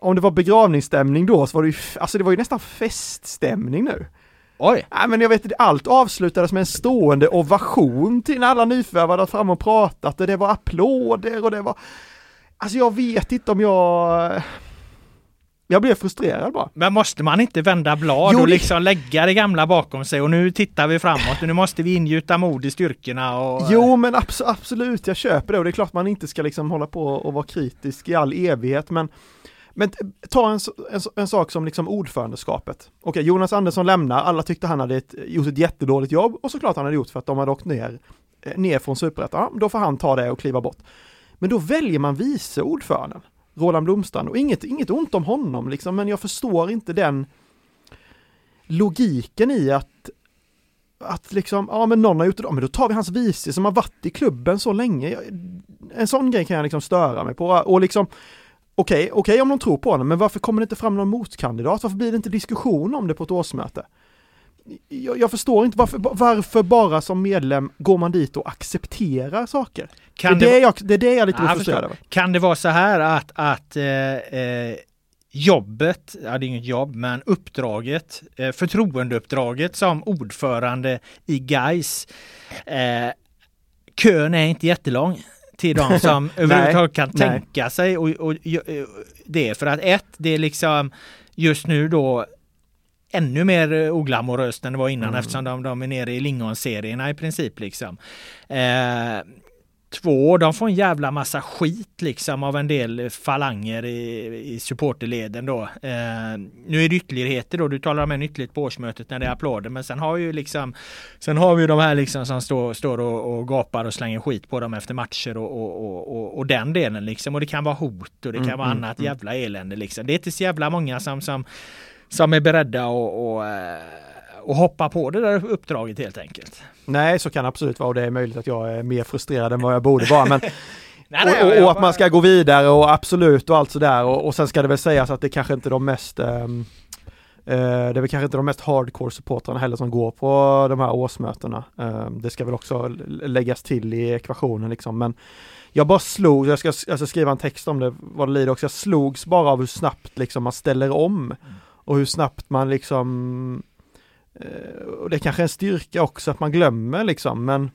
om det var begravningsstämning då så var det ju, alltså det var ju nästan feststämning nu. Oj! Nej men jag vet inte, allt avslutades med en stående ovation till när alla nyförvärvade fram och pratat och det var applåder och det var Alltså jag vet inte om jag jag blev frustrerad bara. Men måste man inte vända blad Jo, och det- liksom lägga det gamla bakom sig och nu tittar vi framåt och nu måste vi ingjuta mod i styrkorna och... Jo men abs- absolut, jag köper det och det är klart man inte ska liksom hålla på och vara kritisk i all evighet men men ta en, en, en sak som liksom ordförandeskapet. Okej, Jonas Andersson lämnar, alla tyckte han hade ett, gjort ett jättedåligt jobb och såklart han hade gjort för att de hade åkt ner, eh, ner från superettan. Ja, Då får han ta det och kliva bort. Men då väljer man vice ordföranden, Roland Blomstrand, och inget, inget ont om honom liksom, men jag förstår inte den logiken i att att liksom, ja men någon har gjort det, men då tar vi hans vice som har varit i klubben så länge. Jag- En sån grej kan jag liksom störa mig på och liksom Okej, okej om de tror på honom, men varför kommer det inte fram någon motkandidat? Varför blir det inte diskussion om det på ett årsmöte? Jag, jag förstår inte varför, varför bara som medlem går man dit och accepterar saker? Det, är det det, jag, det är det jag är lite Ja, frustrerad över. Kan det vara så här att, att eh, eh, jobbet, ja det är inget jobb, men uppdraget, eh, förtroendeuppdraget som ordförande i GAIS eh, kön är inte jättelång till de som överhuvudtaget kan nej. tänka sig och, och, och det. För att ett, det är liksom just nu då ännu mer eh, oglamoröst än det var innan Mm. eftersom de, de är nere i lingonserierna i princip liksom. Eh, två, de får en jävla massa skit liksom av en del falanger i, i supporterleden då. Eh, nu är det ytterligheter då, du talar om en ytterlighet på årsmötet när det är applåder, men sen har vi ju liksom Sen har vi de här liksom som står, står och, och gapar och slänger skit på dem efter matcher och, och, och, och, och den delen liksom. Och det kan vara hot och det kan Mm, vara mm, annat mm. jävla elände liksom. Det är inte så jävla många som, som, som är beredda och, och, eh, och hoppa på det där uppdraget helt enkelt. Nej, så kan det absolut vara och det är möjligt att jag är mer frustrerad än vad jag borde vara. Men Nej, nej, och, och, och att man ska gå vidare och absolut och allt sådär och, och sen ska det väl sägas att det kanske inte är de mest eh, det är väl kanske inte de mest hardcore supportrarna heller som går på de här årsmötena. Ehm, det ska väl också läggas till i ekvationen liksom men jag bara slog, jag ska, jag ska skriva en text om det vad det lider också, jag slogs bara av hur snabbt liksom man ställer om och hur snabbt man liksom eh, och det kanske är en styrka också att man glömmer liksom men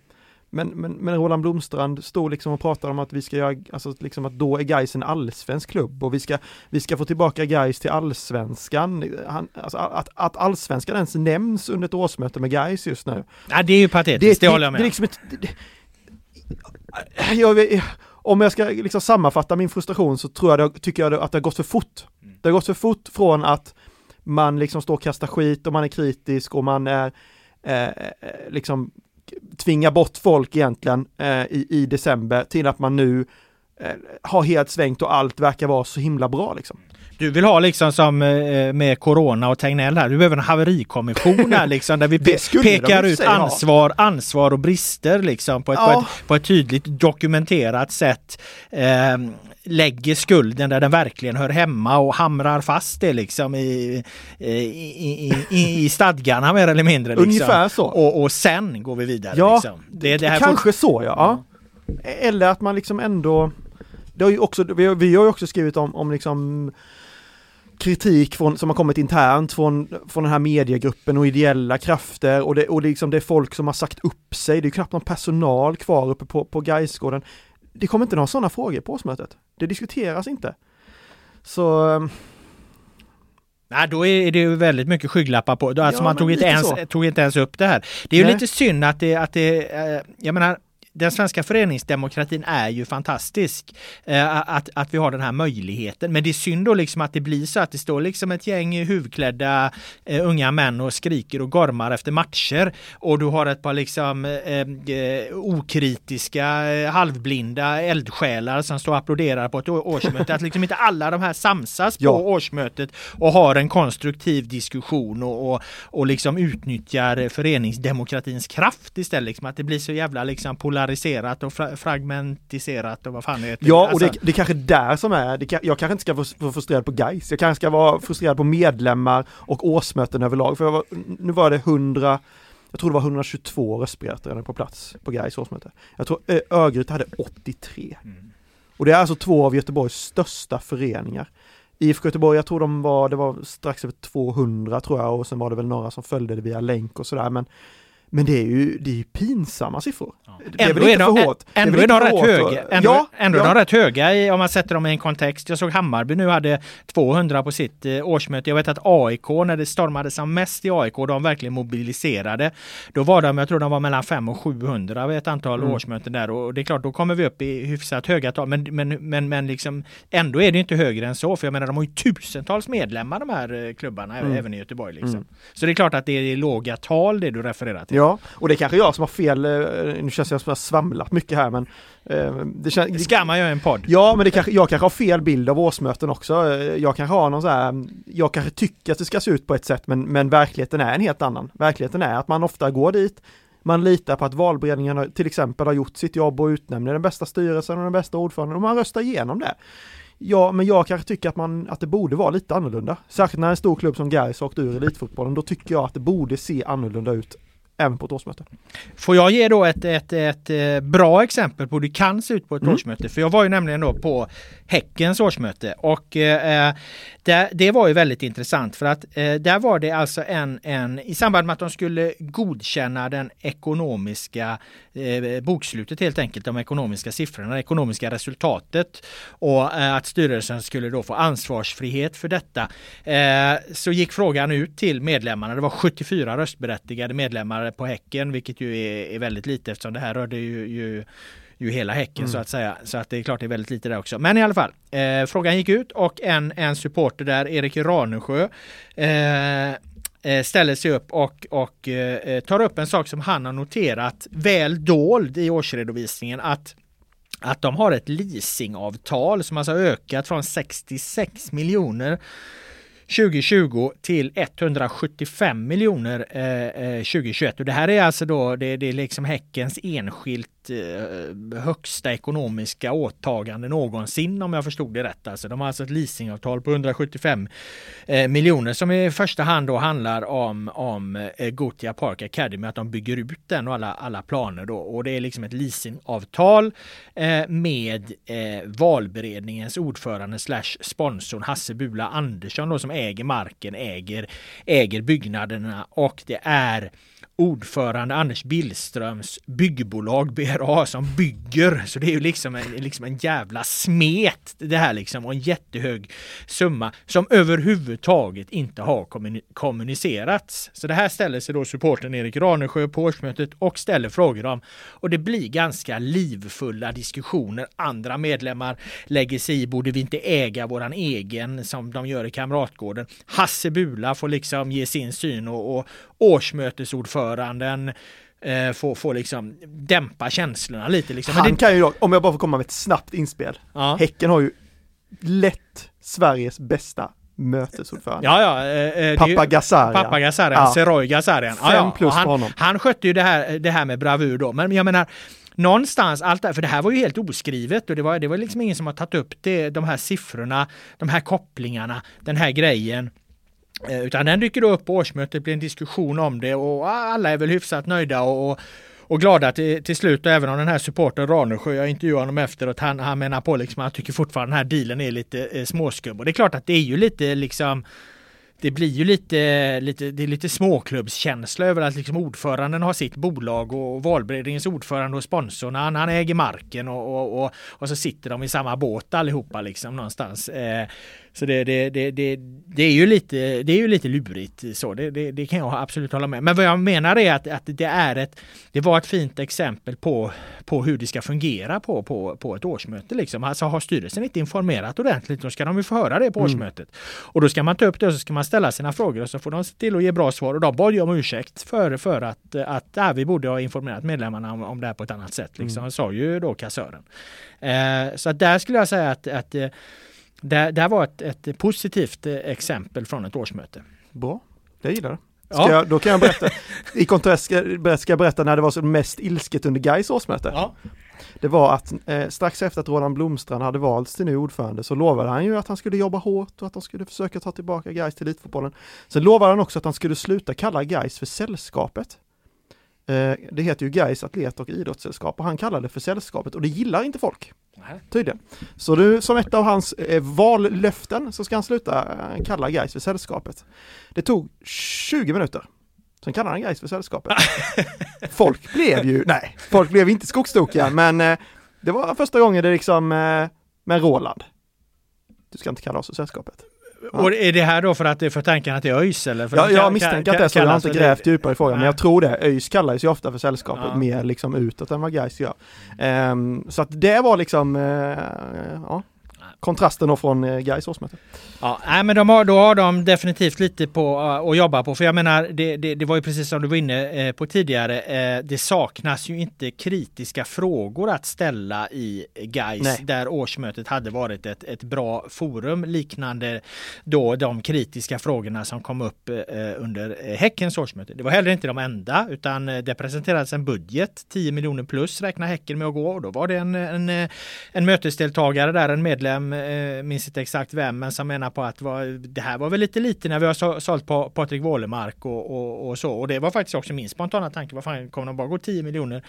men, men, men Roland Blomstrand stod liksom och pratade om att vi ska göra, alltså liksom att då är Gais en allsvensk klubb och vi ska, vi ska få tillbaka Gais till allsvenskan. Han, alltså att, att allsvenskan ens nämns under ett årsmöte med Gais just nu. Nej, det är ju patetiskt, det, håller jag det, med är om. liksom ett, det, det, jag, vet- Om jag ska liksom sammanfatta min frustration så tror jag det, tycker jag det, att det har gått för fort. Det har gått för fort från att man liksom står och kastar skit och man är kritisk och man är eh, eh, liksom tvingar bort folk egentligen eh, i, i december till att man nu eh, har helt svängt och allt verkar vara så himla bra liksom. Du vill ha liksom som eh, med Corona och Tegnell här, du behöver en haverikommission här liksom där vi pe- pekar ut ansvar, ansvar och brister liksom på ett, på Ja. ett, på ett tydligt dokumenterat sätt. Eh, lägger skulden där den verkligen hör hemma och hamrar fast det liksom i, i, i, i, i stadgarna mer eller mindre. Liksom. Ungefär så. Och, och sen går vi vidare. Ja, liksom. det, det här Kanske så ja. ja. Eller att man liksom ändå, det har ju också, vi, har, vi har ju också skrivit om, om liksom kritik från, som har kommit internt från, från den här mediegruppen och ideella krafter och det, och det, liksom, det är folk som har sagt upp sig, det är knappt någon personal kvar uppe på, på Gaisgården. Det kommer inte några sådana frågor på årsmötet. Det diskuteras inte. Så ehm, Nej, då är det ju väldigt mycket skygglappar på. Alltså Ja, man tog inte, ens, så. tog inte ens upp det här. Det är ju Nej. lite synd att det, att det eh, jag menar, den svenska föreningsdemokratin är ju fantastisk. Eh, att, att vi har den här möjligheten. Men det är synd då liksom att det blir så att det står liksom ett gäng huvudklädda eh, unga män och skriker och gormar efter matcher. Och du har ett par liksom eh, eh, okritiska, eh, halvblinda eldsjälar som står och applåderar på ett årsmöte. Att liksom inte alla de här samsas på Ja. årsmötet och har en konstruktiv diskussion och, och, och liksom utnyttjar föreningsdemokratins kraft istället. Liksom att det blir så jävla liksom polariserat och fra fragmentiserat och vad fan det heter. Ja, och det, Alltså, det är kanske där som är, det jag kanske inte ska vara frustrerad på guys. jag kanske ska vara frustrerad på medlemmar och årsmöten överlag. För jag var, nu var det 100, jag tror det var 122 röstberättigade på plats på Gais årsmöte. Jag tror Ö- Örgryte hade 83. Och det är alltså två av Göteborgs största föreningar. IFK Göteborg, jag tror de var, det var strax över 200 tror jag och sen var det väl några som följde det via länk och sådär men Men det är ju, det är ju pinsamma siffror. Det Ändå väl är de, för hårt. Ändå är rätt höga. Ändå, ja, ändå är ja. de rätt höga i, om man sätter dem i en kontext. Jag såg Hammarby nu hade 200 på sitt eh, årsmöte. Jag vet att AIK, när det stormade som mest i AIK, de verkligen mobiliserade. Då var de, jag tror de var mellan 500 och 700 vid ett antal Mm. årsmöten där. Och det är klart, då kommer vi upp i hyfsat höga tal. Men, men, men, men liksom, ändå är det inte högre än så. För jag menar, de har ju tusentals medlemmar de här eh, klubbarna, Mm. även i Göteborg. Liksom. Så det är klart att det är låga tal det du refererar till. Ja, och det är kanske jag som har fel, eh, nu känns det som jag har svamlat mycket här men eh, det känns, Ska man göra en podd? Ja, men det kanske, jag kanske har fel bild av årsmöten också. Eh, Jag kanske har någon så här, jag kanske tycker att det ska se ut på ett sätt, men, men verkligheten är en helt annan. Verkligheten är att man ofta går dit, man litar på att valberedningen till exempel har gjort sitt jobb och utnämner den bästa styrelsen och den bästa ordföranden och man röstar igenom det. Ja, men jag kanske tycker att, man, att det borde vara lite annorlunda. Särskilt när en stor klubb som Gais har åkt ur elitfotbollen, då tycker jag att det borde se annorlunda ut även på ett årsmöte. Får jag ge då ett, ett, ett, eh, bra exempel på hur det kan se ut på ett Mm. årsmöte? För jag var ju nämligen då på Häckens årsmöte och eh, det, det var ju väldigt intressant för att eh, där var det alltså en, en, i samband med att de skulle godkänna den ekonomiska eh, bokslutet helt enkelt, de ekonomiska siffrorna, det ekonomiska resultatet och eh, att styrelsen skulle då få ansvarsfrihet för detta. Eh, så gick frågan ut till medlemmarna. Det var 74 röstberättigade medlemmar på Häcken, vilket ju är, är väldigt lite eftersom det här rörde ju, ju ju hela Häcken så att säga. Så att det är klart det är väldigt lite där också. Men i alla fall, eh, frågan gick ut och en, en supporter där, Erik Ranesjö, eh, eh, ställer sig upp och, och eh, tar upp en sak som han har noterat väl dold i årsredovisningen att att de har ett leasingavtal som alltså ökat från 66 miljoner 2020 till 175 miljoner eh, eh 2021. Och det här är alltså då, det, det är liksom Häckens enskilt eh, högsta ekonomiska åtagande någonsin om jag förstod det rätt. Alltså, de har alltså ett leasingavtal på 175 eh, miljoner som i första hand då handlar om, om eh, Gotia Park Academy, att de bygger ut den och alla, alla planer då. Och det är liksom ett leasingavtal eh, med eh, valberedningens ordförande slash sponsorn Hasse Bula Andersson då som äger marken, äger, äger byggnaderna och det är ordförande Anders Billströms byggbolag BRA som bygger. Så det är ju liksom en, liksom en jävla smet det här liksom och en jättehög summa som överhuvudtaget inte har kommunicerats. Så det här ställer sig då supporten Erik Ranesjö på årsmötet och ställer frågor om och det blir ganska livfulla diskussioner. Andra medlemmar lägger sig i, borde vi inte äga våran egen som de gör i Kamratgården? Hasse Bula får liksom ge sin syn och, och årsmötesordföranden eh, får, får liksom dämpa känslorna lite. Liksom. Men Han det, kan ju om jag bara får komma med ett snabbt inspel. ja. Häcken har ju lätt Sveriges bästa mötesordförande. Ja, ja. eh, eh, Pappa Gazarian. Pappa Gazarian, Ja. Seroy Gazarian. Fem plus och han, på honom. han skötte ju det här, det här med bravur då. Men jag menar, någonstans, allt det för det här var ju helt oskrivet och det var, det var liksom ingen som har tagit upp det, de här siffrorna, de här kopplingarna, den här grejen. Eh, utan den dyker då upp på årsmötet, blir en diskussion om det och alla är väl hyfsat nöjda och, och och glada till, till slut och även om den här supporten Ranesjö, jag intervjuade honom efteråt, han, han menar på liksom att han tycker fortfarande den här dealen är lite eh, småskum. Och det är klart att det är ju lite liksom det blir ju lite, lite, det är lite småklubbskänsla över att liksom ordföranden har sitt bolag och valberedningens ordförande och sponsorn, han, han äger marken och, och, och, och så sitter de i samma båt allihopa liksom någonstans. Eh, så det, det, det, det, det, är ju lite, det är ju lite lurigt så, det, det, det kan jag absolut hålla med. Men vad jag menar är att, att det är ett, det var ett fint exempel på, på hur det ska fungera på, på, på ett årsmöte liksom. Alltså har styrelsen inte informerat ordentligt, då ska de ju få höra det på årsmötet. Och då ska man ta upp det och så ska man ställa sina frågor och så får de se till att ge bra svar. Och de bad ju om ursäkt för, för att, att ja, vi borde ha informerat medlemmarna om, om det här på ett annat sätt. Liksom, sa ju då kassören. Eh, så att där skulle jag säga att, att eh, det, det här var ett, ett positivt eh, exempel från ett årsmöte. Bra, jag gillar det. Ja. jag, då kan jag berätta, i kontrast ska, ska jag berätta när det var som mest ilsket under Gais årsmöte. Ja. Det var att eh, strax efter att Roland Blomstrand hade valts till ny ordförande så lovade han ju att han skulle jobba hårt och att de skulle försöka ta tillbaka Gais till elitfotbollen. Sen lovade han också att han skulle sluta kalla Gais för sällskapet. Eh, det heter ju Gais atlet och idrottssällskap och han kallade det för sällskapet och det gillar inte folk. Tydligen. Så nu som ett av hans eh, vallöften så ska han sluta eh, kalla Gais för sällskapet. Det tog 20 minuter. Sen kallar han Gais för sällskapet. folk blev ju, nej, folk blev inte skogstokiga, men eh, det var första gången det liksom eh, med Roland. Du ska inte kalla oss för sällskapet. Ja. Och är det här då för att det är för tanken att det är ÖIS eller? För ja, jag misstänker att det är så, jag har inte grävt det... djupare i frågan, men jag tror det. ÖIS kallas ju ofta för sällskapet ja. mer liksom utåt än vad Gais gör. Um, så att det var liksom, uh, ja, kontrasten då från eh, Gais årsmöte. Ja, nej, men de har, då har de definitivt lite på uh, att jobba på. För jag menar, det, det, det var ju precis som du var inne uh, på tidigare. Det saknas ju inte kritiska frågor att ställa i Gais nej. där årsmötet hade varit ett, ett bra forum liknande då de kritiska frågorna som kom upp under Häckens årsmöte. Det var heller inte de enda utan det presenterades en budget 10 miljoner plus räknar Häcken med att gå och då var det en, en, en mötesdeltagare där, en medlem, Eh, minns inte exakt vem, men som menar på att var, det här var väl lite lite när vi har sålt på Patrik Wålemark och, och, och, så. Och det var faktiskt också min spontana tanke. Vad fan, kommer de bara gå 10 miljoner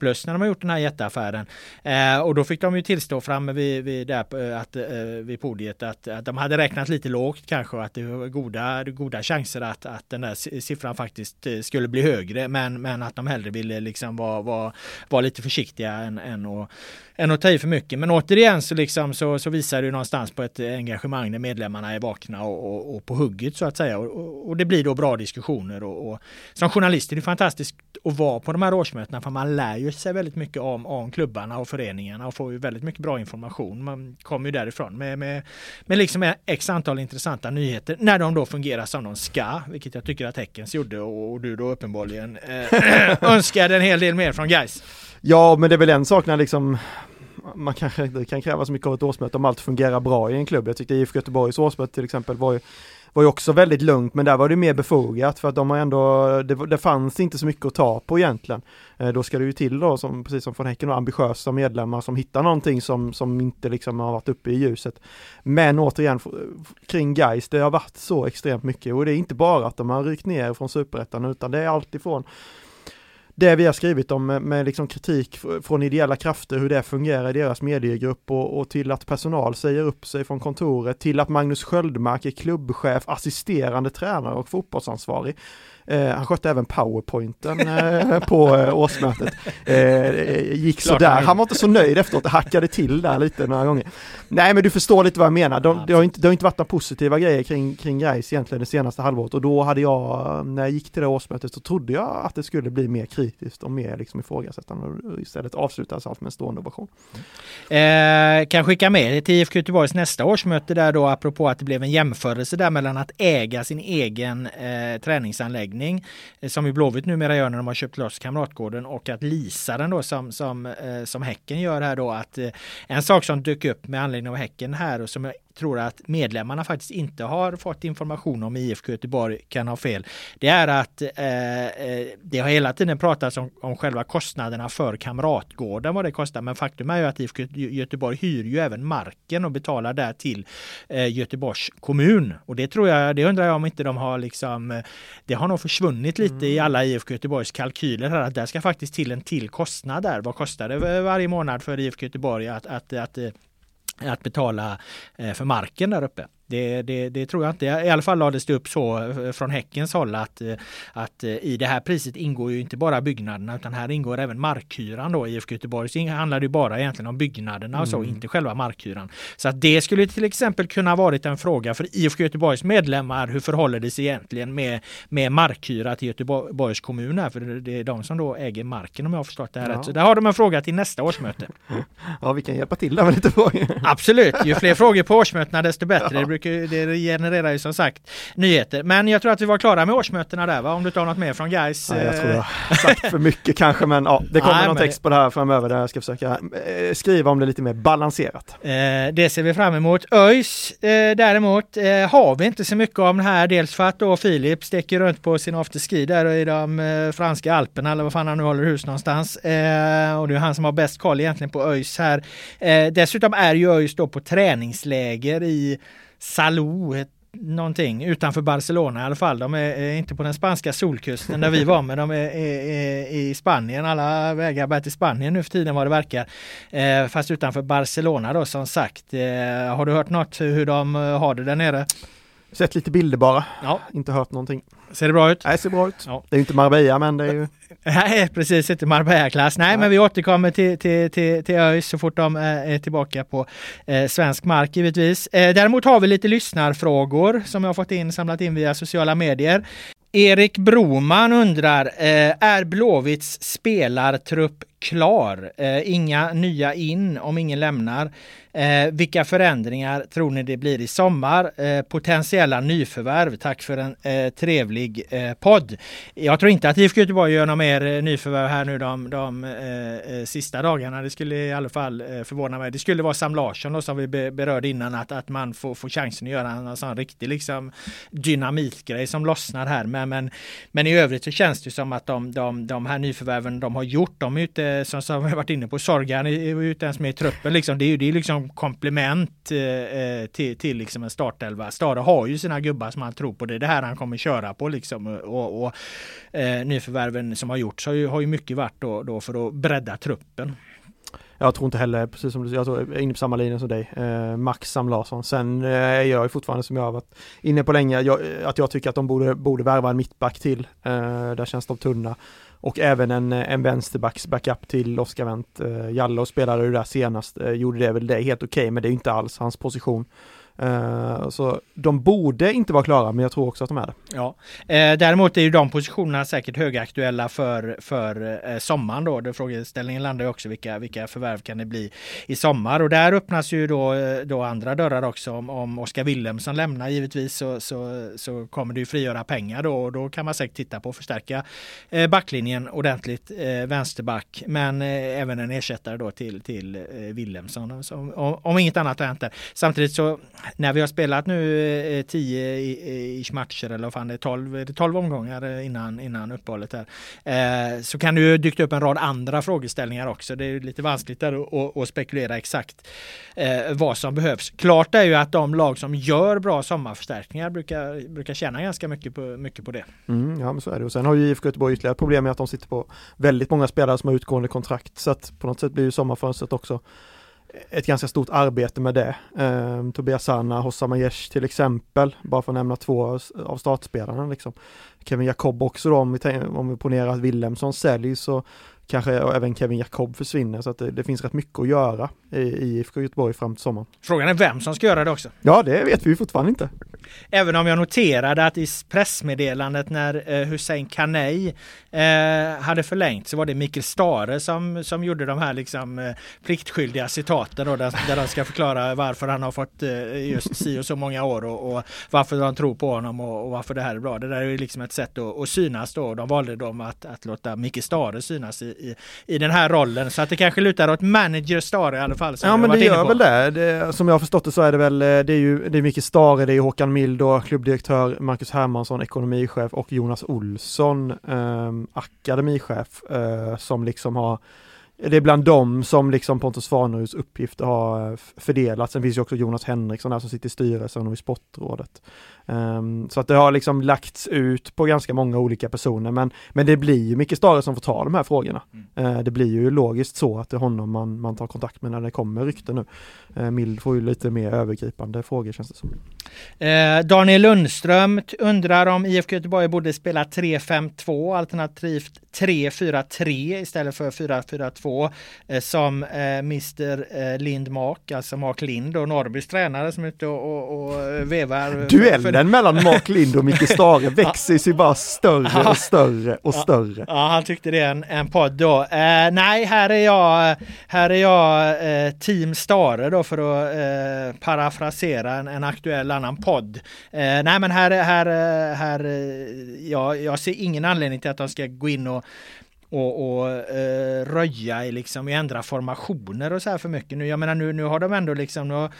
plus när de har gjort den här jätteaffären? Eh, och då fick de ju tillstå framme vid, vid, där, att, eh, vid podiet att, att de hade räknat lite lågt kanske och att det var goda, goda chanser att, att den där siffran faktiskt eh, skulle bli högre. Men, men att de hellre ville liksom vara, vara, vara lite försiktiga än, än att än att ta i för mycket. Men återigen så, liksom, så, så visar ju någonstans på ett engagemang när medlemmarna är vakna och, och, och på hugget så att säga. Och, och, det blir då bra diskussioner. Och, som journalist är det fantastiskt att vara på de här årsmötena för man lär ju sig väldigt mycket om, om klubbarna och föreningarna och får ju väldigt mycket bra information. Man kommer ju därifrån med, med, med liksom x antal intressanta nyheter när de då fungerar som de ska, vilket jag tycker att Häckens gjorde och, du då uppenbarligen eh, önskade en hel del mer från guys. Ja, men det är väl en sak när liksom man kanske inte kan kräva så mycket av ett årsmöte om allt fungerar bra i en klubb. Jag tyckte IFK Göteborgs årsmöte till exempel var ju, var ju också väldigt lugnt men där var det mer befogat för att de har ändå, det, det fanns inte så mycket att ta på egentligen. Eh, då ska det ju till då, som, precis som från Häcken, och ambitiösa medlemmar som hittar någonting som, som inte liksom har varit uppe i ljuset. Men återigen, kring Geist det har varit så extremt mycket och det är inte bara att de har ryckt ner från superettan utan det är alltifrån det vi har skrivit om med, med liksom kritik från ideella krafter, hur det fungerar i deras mediegrupp och, och, till att personal säger upp sig från kontoret, till att Magnus Sköldmark är klubbchef, assisterande tränare och fotbollsansvarig. Eh, han skötte även powerpointen eh, på eh, årsmötet. Eh, gick sådär, han var inte så nöjd efteråt, hackade till där lite några gånger. Nej men du förstår lite vad jag menar, De, det, har inte, det har inte varit några positiva grejer kring, kring Gais egentligen det senaste halvåret och då hade jag, när jag gick till det årsmötet så trodde jag att det skulle bli mer kritiskt och mer liksom ifrågasättande och istället avslutades allt med en stående ovation. Eh, kan skicka med till IFK Göteborgs nästa årsmöte där då apropå att det blev en jämförelse där mellan att äga sin egen träningsanläggning anläggning eh, som ju Blåvitt numera gör när de har köpt loss Kamratgården och att lisa den då som, som, eh, som Häcken gör här då att eh, en sak som dök upp med anledning av Häcken här och som jag tror att medlemmarna faktiskt inte har fått information om IFK Göteborg kan ha fel. Det är att eh, eh, det har hela tiden pratats om, om själva kostnaderna för Kamratgården, vad det kostar. Men faktum är ju att IFK Göteborg hyr ju även marken och betalar där till eh, Göteborgs kommun. Och det tror jag, det undrar jag om inte de har liksom, eh, det har nog försvunnit lite mm. i alla IFK Göteborgs kalkyler här, att det ska faktiskt till en till kostnad där. Vad kostar det varje månad för IFK Göteborg att, att, att, att betala eh, för marken där uppe. Det, det, det, tror jag inte. I alla fall lades det upp så eh, från Häckens håll att, eh, att i det här priset ingår ju inte bara byggnaderna utan här ingår även markhyran då. IFK Göteborg så handlar det bara egentligen om byggnaderna och så, mm. inte själva markhyran. Så att det skulle till exempel kunna varit en fråga för IFK Göteborgs medlemmar. Hur förhåller det sig egentligen med, med markhyra till Göteborgs kommun här? För det är de som då äger marken om jag har förstått det här ja. rätt. Så där har de en fråga till nästa årsmöte. Ja, vi kan hjälpa till där med lite frågor. Absolut, ju fler frågor på årsmötena desto bättre. Ja. Det, brukar, det genererar ju som sagt nyheter. Men jag tror att vi var klara med årsmötena där va? Om du tar något mer från Gais? Ja, jag tror jag har sagt för mycket kanske men ja, det kommer Nej, någon text på det här framöver där jag ska försöka eh, skriva om det lite mer balanserat. Eh, det ser vi fram emot. ÖIS eh, däremot eh, har vi inte så mycket om det här. Dels för att då Filip sticker runt på sin afterski där i de eh, franska alperna eller vad fan han nu håller hus någonstans. Eh, och det är han som har bäst koll egentligen på ÖIS här. dessutom är ju ÖIS då på träningsläger i Salou, någonting utanför Barcelona i alla fall. De är, inte på den spanska solkusten där vi var men de är, är, är, i Spanien. Alla vägar bär till Spanien nu för tiden vad det verkar. Eh, fast utanför Barcelona då som sagt. Eh, har du hört något hur de eh, har det där nere? Sett lite bilder bara, Ja, inte hört någonting. ser det bra ut? Nej, ser bra ut. Ja. Det är inte Marbella men det är ju... Nej, precis, inte Marbella-klass. Nej, men vi återkommer till, till, till, till ÖIS så fort de eh, är tillbaka på eh, svensk mark givetvis. Eh, däremot har vi lite lyssnarfrågor som jag har fått in, samlat in via sociala medier. Erik Broman undrar, eh, är Blåvitts spelartrupp klar? Eh, inga nya in om ingen lämnar. Eh, vilka förändringar tror ni det blir i sommar? Eh, potentiella nyförvärv. Tack för en eh, trevlig eh, podd. Jag tror inte att IFK Göteborg gör några mer eh, nyförvärv här nu de, de eh, eh, sista dagarna. Det skulle i alla fall eh, förvåna mig. Det skulle vara Sam Larsson då, som vi be, berörde innan att, att man får, får chansen att göra en sån riktig liksom, dynamitgrej som lossnar här. Men, men, men i övrigt så känns det som att de, de, de här nyförvärven de har gjort, de är ju inte som, som vi varit inne på, Sorgan är ju inte ens med i truppen. Liksom. Det är ju det är liksom komplement eh, eh, till, till liksom en startelva. Stare har ju sina gubbar som han tror på. Det är det här han kommer köra på liksom. Och, och eh, nyförvärven som har gjorts har ju, har ju mycket varit då, då för att bredda truppen. Jag tror inte heller, precis som du säger, jag tror jag är inne på samma linje som dig. Eh, Max Sam Larsson. Sen eh, är jag ju fortfarande som jag har varit inne på länge, jag, att jag tycker att de borde, borde värva en mittback till. Eh, där känns de tunna. Och även en, eh, en vänsterbacks backup till Oskar Wendt. Eh, Jallow spelade ju där senast, eh, gjorde det väl det helt okej, men det är ju inte alls hans position. Eh, så de borde inte vara klara, men jag tror också att de är det. Ja. Eh, däremot är ju de positionerna säkert högaktuella för, för eh, sommaren då. Frågeställningen landar ju också vilka, vilka förvärv kan det bli i sommar och där öppnas ju då, då andra dörrar också. Om, om Oskar Wilhelmsson lämnar givetvis så, så, så kommer det ju frigöra pengar då och då kan man säkert titta på att förstärka backlinjen ordentligt, vänsterback, men även en ersättare då till, till Wilhelmsson om, om inget annat har hänt där. Samtidigt så när vi har spelat nu eh, 10 i eh, matcher eller vad fan det är, 12, 12 omgångar eh, innan, innan uppehållet här. Eh, så kan det ju dykt upp en rad andra frågeställningar också. Det är lite vanskligt där att, att, spekulera exakt eh, vad som behövs. Klart är ju att de lag som gör bra sommarförstärkningar brukar, brukar tjäna ganska mycket på, mycket på det. Mm, ja men så är det och sen har ju IFK Göteborg ytterligare problem med att de sitter på väldigt många spelare som har utgående kontrakt så att på något sätt blir ju sommarfönstret också ett ganska stort arbete med det. Eh, Tobias Sanna, Hossam Aiesh till exempel, bara för att nämna två av startspelarna liksom. Kevin Jakob också då, om vi, om vi ponerar att Willemsson säljs så kanske även Kevin Jakob försvinner så att det, det, finns rätt mycket att göra i, IFK Göteborg fram till sommaren. Frågan är vem som ska göra det också. Ja, det vet vi fortfarande inte. Även om jag noterade att i pressmeddelandet när eh, Hussein Kanei eh, hade förlängt så var det Mikael Stare som, som gjorde de här liksom, eh, pliktskyldiga citaten då, där, där de ska förklara varför han har fått just si och så många år och, och varför de tror på honom och, och, varför det här är bra. Det där är ju liksom ett sätt att, att synas då. De valde de att, att låta Mikael Stare synas i, i, i den här rollen så att det kanske lutar åt manager Stare i alla fall. Ja men det gör väl det. det. Som jag har förstått det så är det väl, det är ju det är Mikael Stare, det är Håkan Mild och klubbdirektör Marcus Hermansson, ekonomichef och Jonas Olsson, eh, akademichef, eh, som liksom har det är bland dem som liksom Pontus Svaneruds uppgifter har fördelats. Sen finns ju också Jonas Henriksson där som sitter i styrelsen och i sportrådet. Um, så att det har liksom lagts ut på ganska många olika personer men, men det blir ju Micke Stare som får ta de här frågorna. Mm. Uh, det blir ju logiskt så att det är honom man, man tar kontakt med när det kommer rykten nu. Uh, Mild får ju lite mer övergripande frågor känns det som. Uh, Daniel Lundström undrar om IFK Göteborg borde spela 3-5-2 alternativt 3-4-3 istället för 4-4-2 som Mr Lind Mak, alltså Mark Lind och Norrbys tränare som är ute och, och, och vevar. Duell skillnaden mellan Mark Lind och Micke Stare växer sig bara större och större och större. Ja, han tyckte det en, en podd då. Eh, nej, här är jag, här är jag eh, team Stare då för att eh, parafrasera en, en, aktuell annan podd. Eh, nej, men här, här, eh, här, eh, ja, jag ser ingen anledning till att de ska gå in och och, och eh, röja i liksom ändra formationer och så här för mycket nu. Jag menar nu, nu har de ändå liksom nu har,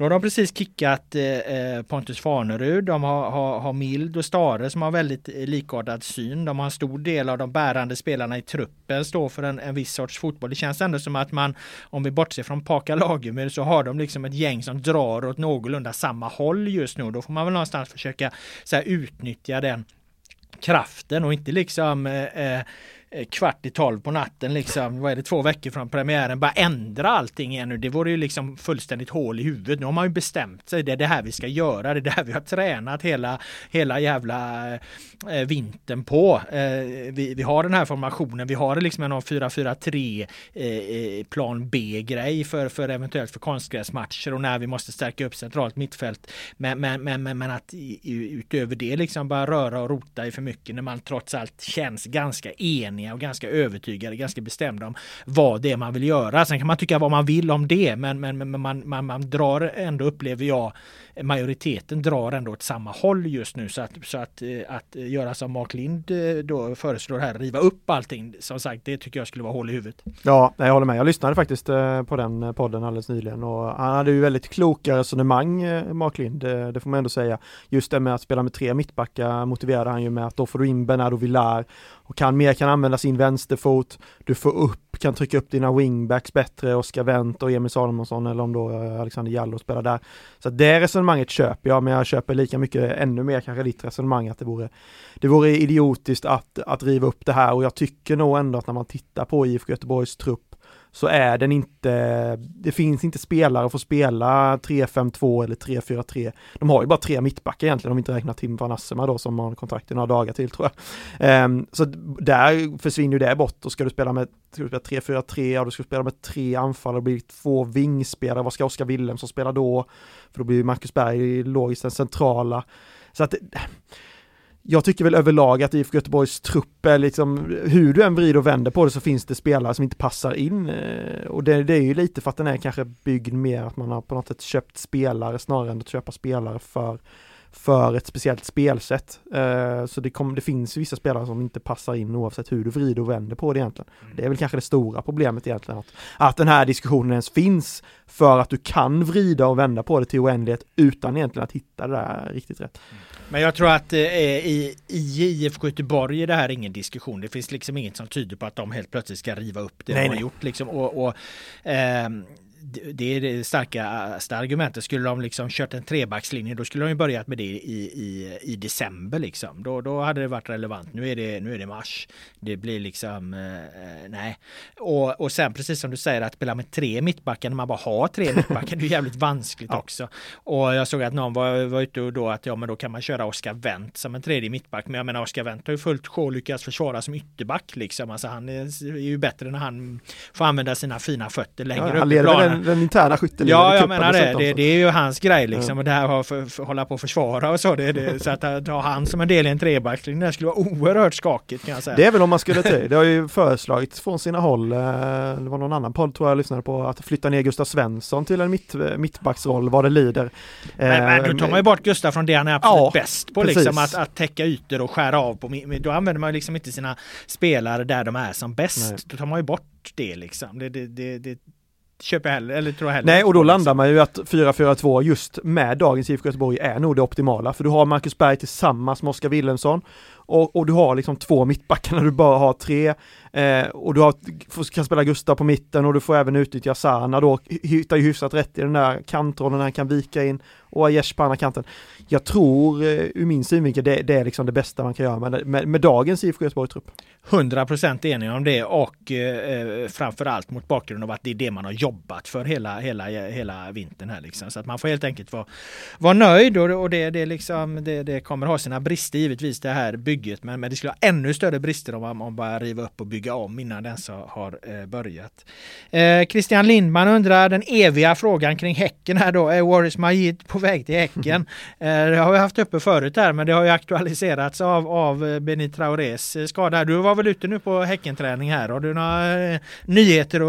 nu har de precis kickat eh, eh, Pontus Farnerud. De har, har, har Mild och Stare som har väldigt eh, likartad syn. De har en stor del av de bärande spelarna i truppen står för en, en viss sorts fotboll. Det känns ändå som att man, om vi bortser från Paka Lagemyr, så har de liksom ett gäng som drar åt någorlunda samma håll just nu. Då får man väl någonstans försöka så här, utnyttja den kraften och inte liksom eh, eh Eh, kvart i tolv på natten liksom, vad är det, två veckor från premiären, bara ändra allting igen nu. Det vore ju liksom fullständigt hål i huvudet. Nu har man ju bestämt sig, det är det här vi ska göra, det är det här vi har tränat hela, hela jävla eh, vintern på. Eh, vi, vi har den här formationen, vi har liksom en 4-4-3 eh, eh, plan B-grej för, för eventuellt för konstgräsmatcher och när vi måste stärka upp centralt mittfält. Men, men, men, men, men att utöver det liksom bara röra och rota i för mycket när man trots allt känns ganska enig eniga och ganska övertygade, ganska bestämda om vad det är man vill göra. Sen kan man tycka vad man vill om det, men, men, men man, man, man drar ändå, upplever jag, majoriteten drar ändå åt samma håll just nu. Så att, så att, eh, att eh, göra som Mark Lind eh, då föreslår här, riva upp allting, som sagt, det tycker jag skulle vara hål i huvudet. Ja, jag håller med. Jag lyssnade faktiskt på den podden alldeles nyligen och han hade ju väldigt kloka resonemang, Mark Lind, det får man ändå säga. Just det med att spela med tre mittbackar motiverade han ju med att då får du in Bernardo Villar och kan mer kan använda sin vänsterfot. Du får upp, kan trycka upp dina wingbacks bättre, Oskar Wendt och Emil Salomonsson eller om då Alexander Jallow spelar där. Så det resonemanget köper jag, men jag köper lika mycket, ännu mer kanske ditt resonemang att det vore, det vore idiotiskt att, att riva upp det här. Och jag tycker nog ändå att när man tittar på IFK Göteborgs trupp så är den inte, det finns inte spelare att få spela 3-5-2 eller 3-4-3. De har ju bara tre mittbackar egentligen om vi inte räknar Tim van Assema då som har kontrakt i några dagar till tror jag. Um, så där försvinner ju det bort och ska du spela med 3-4-3 och du ska spela med tre anfallare och blir två vingspelare, vad ska Oskar Wilhelmsson spela då? För då blir Marcus Berg logiskt den centrala. Så att jag tycker väl överlag att IFK Göteborgs trupp är liksom, hur du än vrider och vänder på det så finns det spelare som inte passar in. Eh, och det, det, är ju lite för att den är kanske byggd mer att man har på något sätt köpt spelare snarare än att köpa spelare för, för ett speciellt spelsätt. Eh, så det, kom, det finns vissa spelare som inte passar in oavsett hur du vrider och vänder på det egentligen. Mm. Det är väl kanske det stora problemet egentligen, att, att den här diskussionen ens finns för att du kan vrida och vända på det till oändlighet utan egentligen att hitta det där riktigt rätt. Mm. Men jag tror att eh, i, i IFK Göteborg är det här ingen diskussion. Det finns liksom inget som tyder på att de helt plötsligt ska riva upp det nej, de har nej. gjort. Liksom. Och, och eh, det är det starkaste argumentet. Skulle de liksom kört en trebackslinje då skulle de ju börjat med det i, i, i december liksom. Då, då hade det varit relevant. Nu är det, nu är det mars. Det blir liksom, eh, nej. Och, och sen precis som du säger att spela med tre mittbackar när man bara har tre mittbackar, det är jävligt vanskligt ja. också. Och jag såg att någon var, var ute och då att ja men då kan man köra Oskar Wendt som en tredje mittback. Men jag menar Oskar Wendt har ju fullt sjå lyckats försvara som ytterback liksom. Alltså han är, är ju bättre när han får använda sina fina fötter längre ja, upp i planen den, den interna skytteligan. Ja, jag menar det. Det, det, är ju hans grej liksom. Och det här att för, för, hålla på och försvara och så. Det, det, så att ha han som en del i en trebackslinje, det skulle vara oerhört skakigt kan jag säga. Det är väl om man skulle till. Det har ju föreslagits från sina håll. Eh, det var någon annan podd tror jag lyssnade på att flytta ner Gustav Svensson till en mitt, mittbacksroll vad det lider. Men, men då tar man ju bort Gustav från det han är absolut ja, bäst på. Liksom, att, att täcka ytor och skära av på. Då använder man ju liksom inte sina spelare där de är som bäst. Nej. Då tar man ju bort det liksom. Det, det, det, det köper heller, eller tror heller. Nej, och då landar man ju att 4-4-2 just med dagens IFK Göteborg är nog det optimala. För du har Marcus Berg tillsammans med Oskar Wilhelmsson och, och, du har liksom två mittbackar när du bara har tre. Eh, och du har, kan spela Gustav på mitten och du får även utnyttja Sana då, hittar ju hyfsat rätt i den där kantrollen, han kan vika in och Aiesh på andra kanten. Jag tror, eh, ur min synvinkel, det, det, är liksom det bästa man kan göra med, med, med dagens IFK Göteborg-trupp. 100% enig om det och eh, eh, framförallt mot bakgrund av att det är det man har jobbat för hela, hela, hela vintern här liksom. Så att man får helt enkelt vara, vara nöjd och, och det, det, liksom, det, det kommer ha sina brister givetvis det här bygget men, men det skulle ha ännu större brister om man, bara riva upp och bygga om innan den så har eh, börjat. Eh, Christian Lindman undrar den eviga frågan kring Häcken här då. Är Waris Majid på väg till Häcken? Eh, det har vi haft uppe förut här men det har ju aktualiserats av, av eh, Benit Traorés eh, skada. Du var väl ute nu på Häckenträning här? Har du några eh, nyheter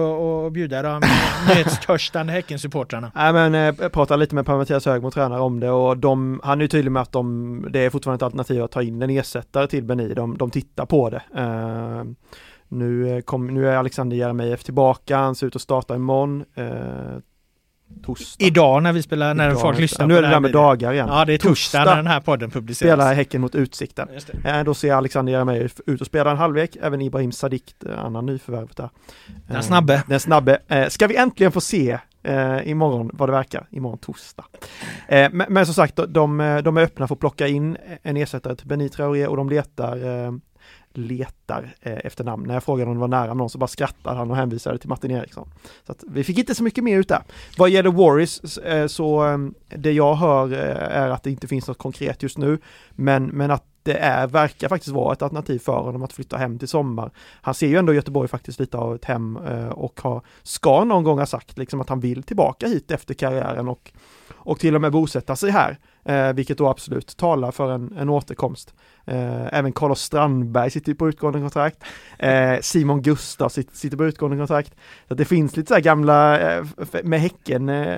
att bjuda de nyhetstörstande Häckensupportrarna? Nej men jag pratade lite med Per-Mattias Högmo, tränare om det och de, han är ju tydlig med att de, det är fortfarande ett alternativ att ta in en ersättare till Benit. De, de tittar på det. Uh, nu, kom, nu är Alexander Jeremejeff tillbaka, han ser ut att starta imorgon. Uh, torsdag. Idag när vi spelar, när Idag, folk lyssnar Nu är det där med dagar igen. Ja, det är torsdag, torsdag när den här podden publiceras. Spelar Häcken mot Utsikten. Eh, då ser Alexander Jeremejeff ut att spela en halvlek, även Ibrahim Sadiq, eh, annan nyförvärvet där. Den eh, snabbe. Den snabbe. Eh, ska vi äntligen få se eh, imorgon vad det verkar, imorgon torsdag. Eh, men, men, som sagt, de, de, är öppna för att plocka in en ersättare till Benit Traoré och de letar eh, letar eh, efter namn. När jag frågade om det var nära någon så bara skrattade han och hänvisade till Martin Eriksson. Så att vi fick inte så mycket mer ut där. Vad gäller Warriors eh, så eh, det jag hör eh, är att det inte finns något konkret just nu, men, men att det är, verkar faktiskt vara ett alternativ för honom att flytta hem till sommar. Han ser ju ändå Göteborg faktiskt lite av ett hem eh, och har, ska någon gång ha sagt liksom att han vill tillbaka hit efter karriären och, och till och med bosätta sig här. Eh, vilket då absolut talar för en, en återkomst. Eh, även Carlos Strandberg sitter på utgående kontrakt. Eh, Simon Gustav sitter, sitter på utgående kontrakt. Så det finns lite så här gamla, eh, med Häcken eh,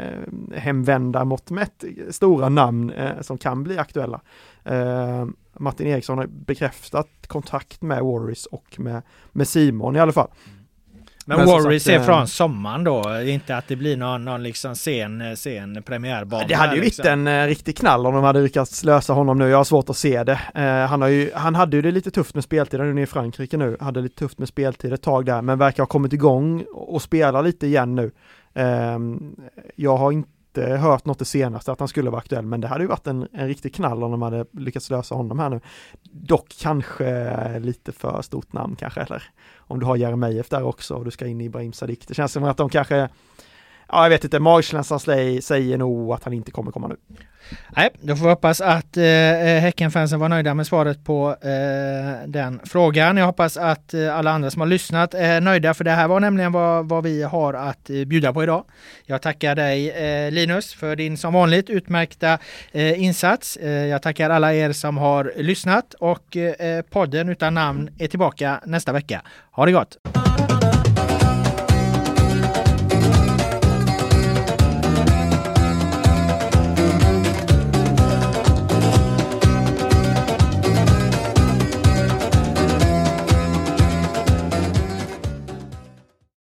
hemvända mått mätt, stora namn eh, som kan bli aktuella. Eh, Martin Eriksson har bekräftat kontrakt med Warris och med, med Simon i alla fall. Men, men Warriors är från sommaren då, inte att det blir någon, någon liksom sen, sen premiärbana? Det hade ju liksom. blivit en uh, riktig knall om de hade lyckats lösa honom nu. Jag har svårt att se det. Uh, han, har ju, han hade ju det lite tufft med speltid, han är i Frankrike nu, hade lite tufft med speltid ett tag där, men verkar ha kommit igång och spela lite igen nu. Uh, jag har inte inte hört något det senaste att han skulle vara aktuell, men det hade ju varit en, en riktig knall om de hade lyckats lösa honom här nu. Dock kanske lite för stort namn kanske, eller om du har Jeremejeff där också och du ska in i Ibrahim Sadiq. Det känns som att de kanske ja, jag vet inte, magkänslan säger nog att han inte kommer komma nu. Nej, då får vi hoppas att eh, eh, Häckenfansen var nöjda med svaret på eh, den frågan. Jag hoppas att eh, alla andra som har lyssnat är nöjda, för det här var nämligen vad, vad vi har att eh, bjuda på idag. Jag tackar dig eh, Linus för din som vanligt utmärkta eh, insats. Eh, jag tackar alla er som har lyssnat och podden utan namn är tillbaka nästa vecka. Ha det gott!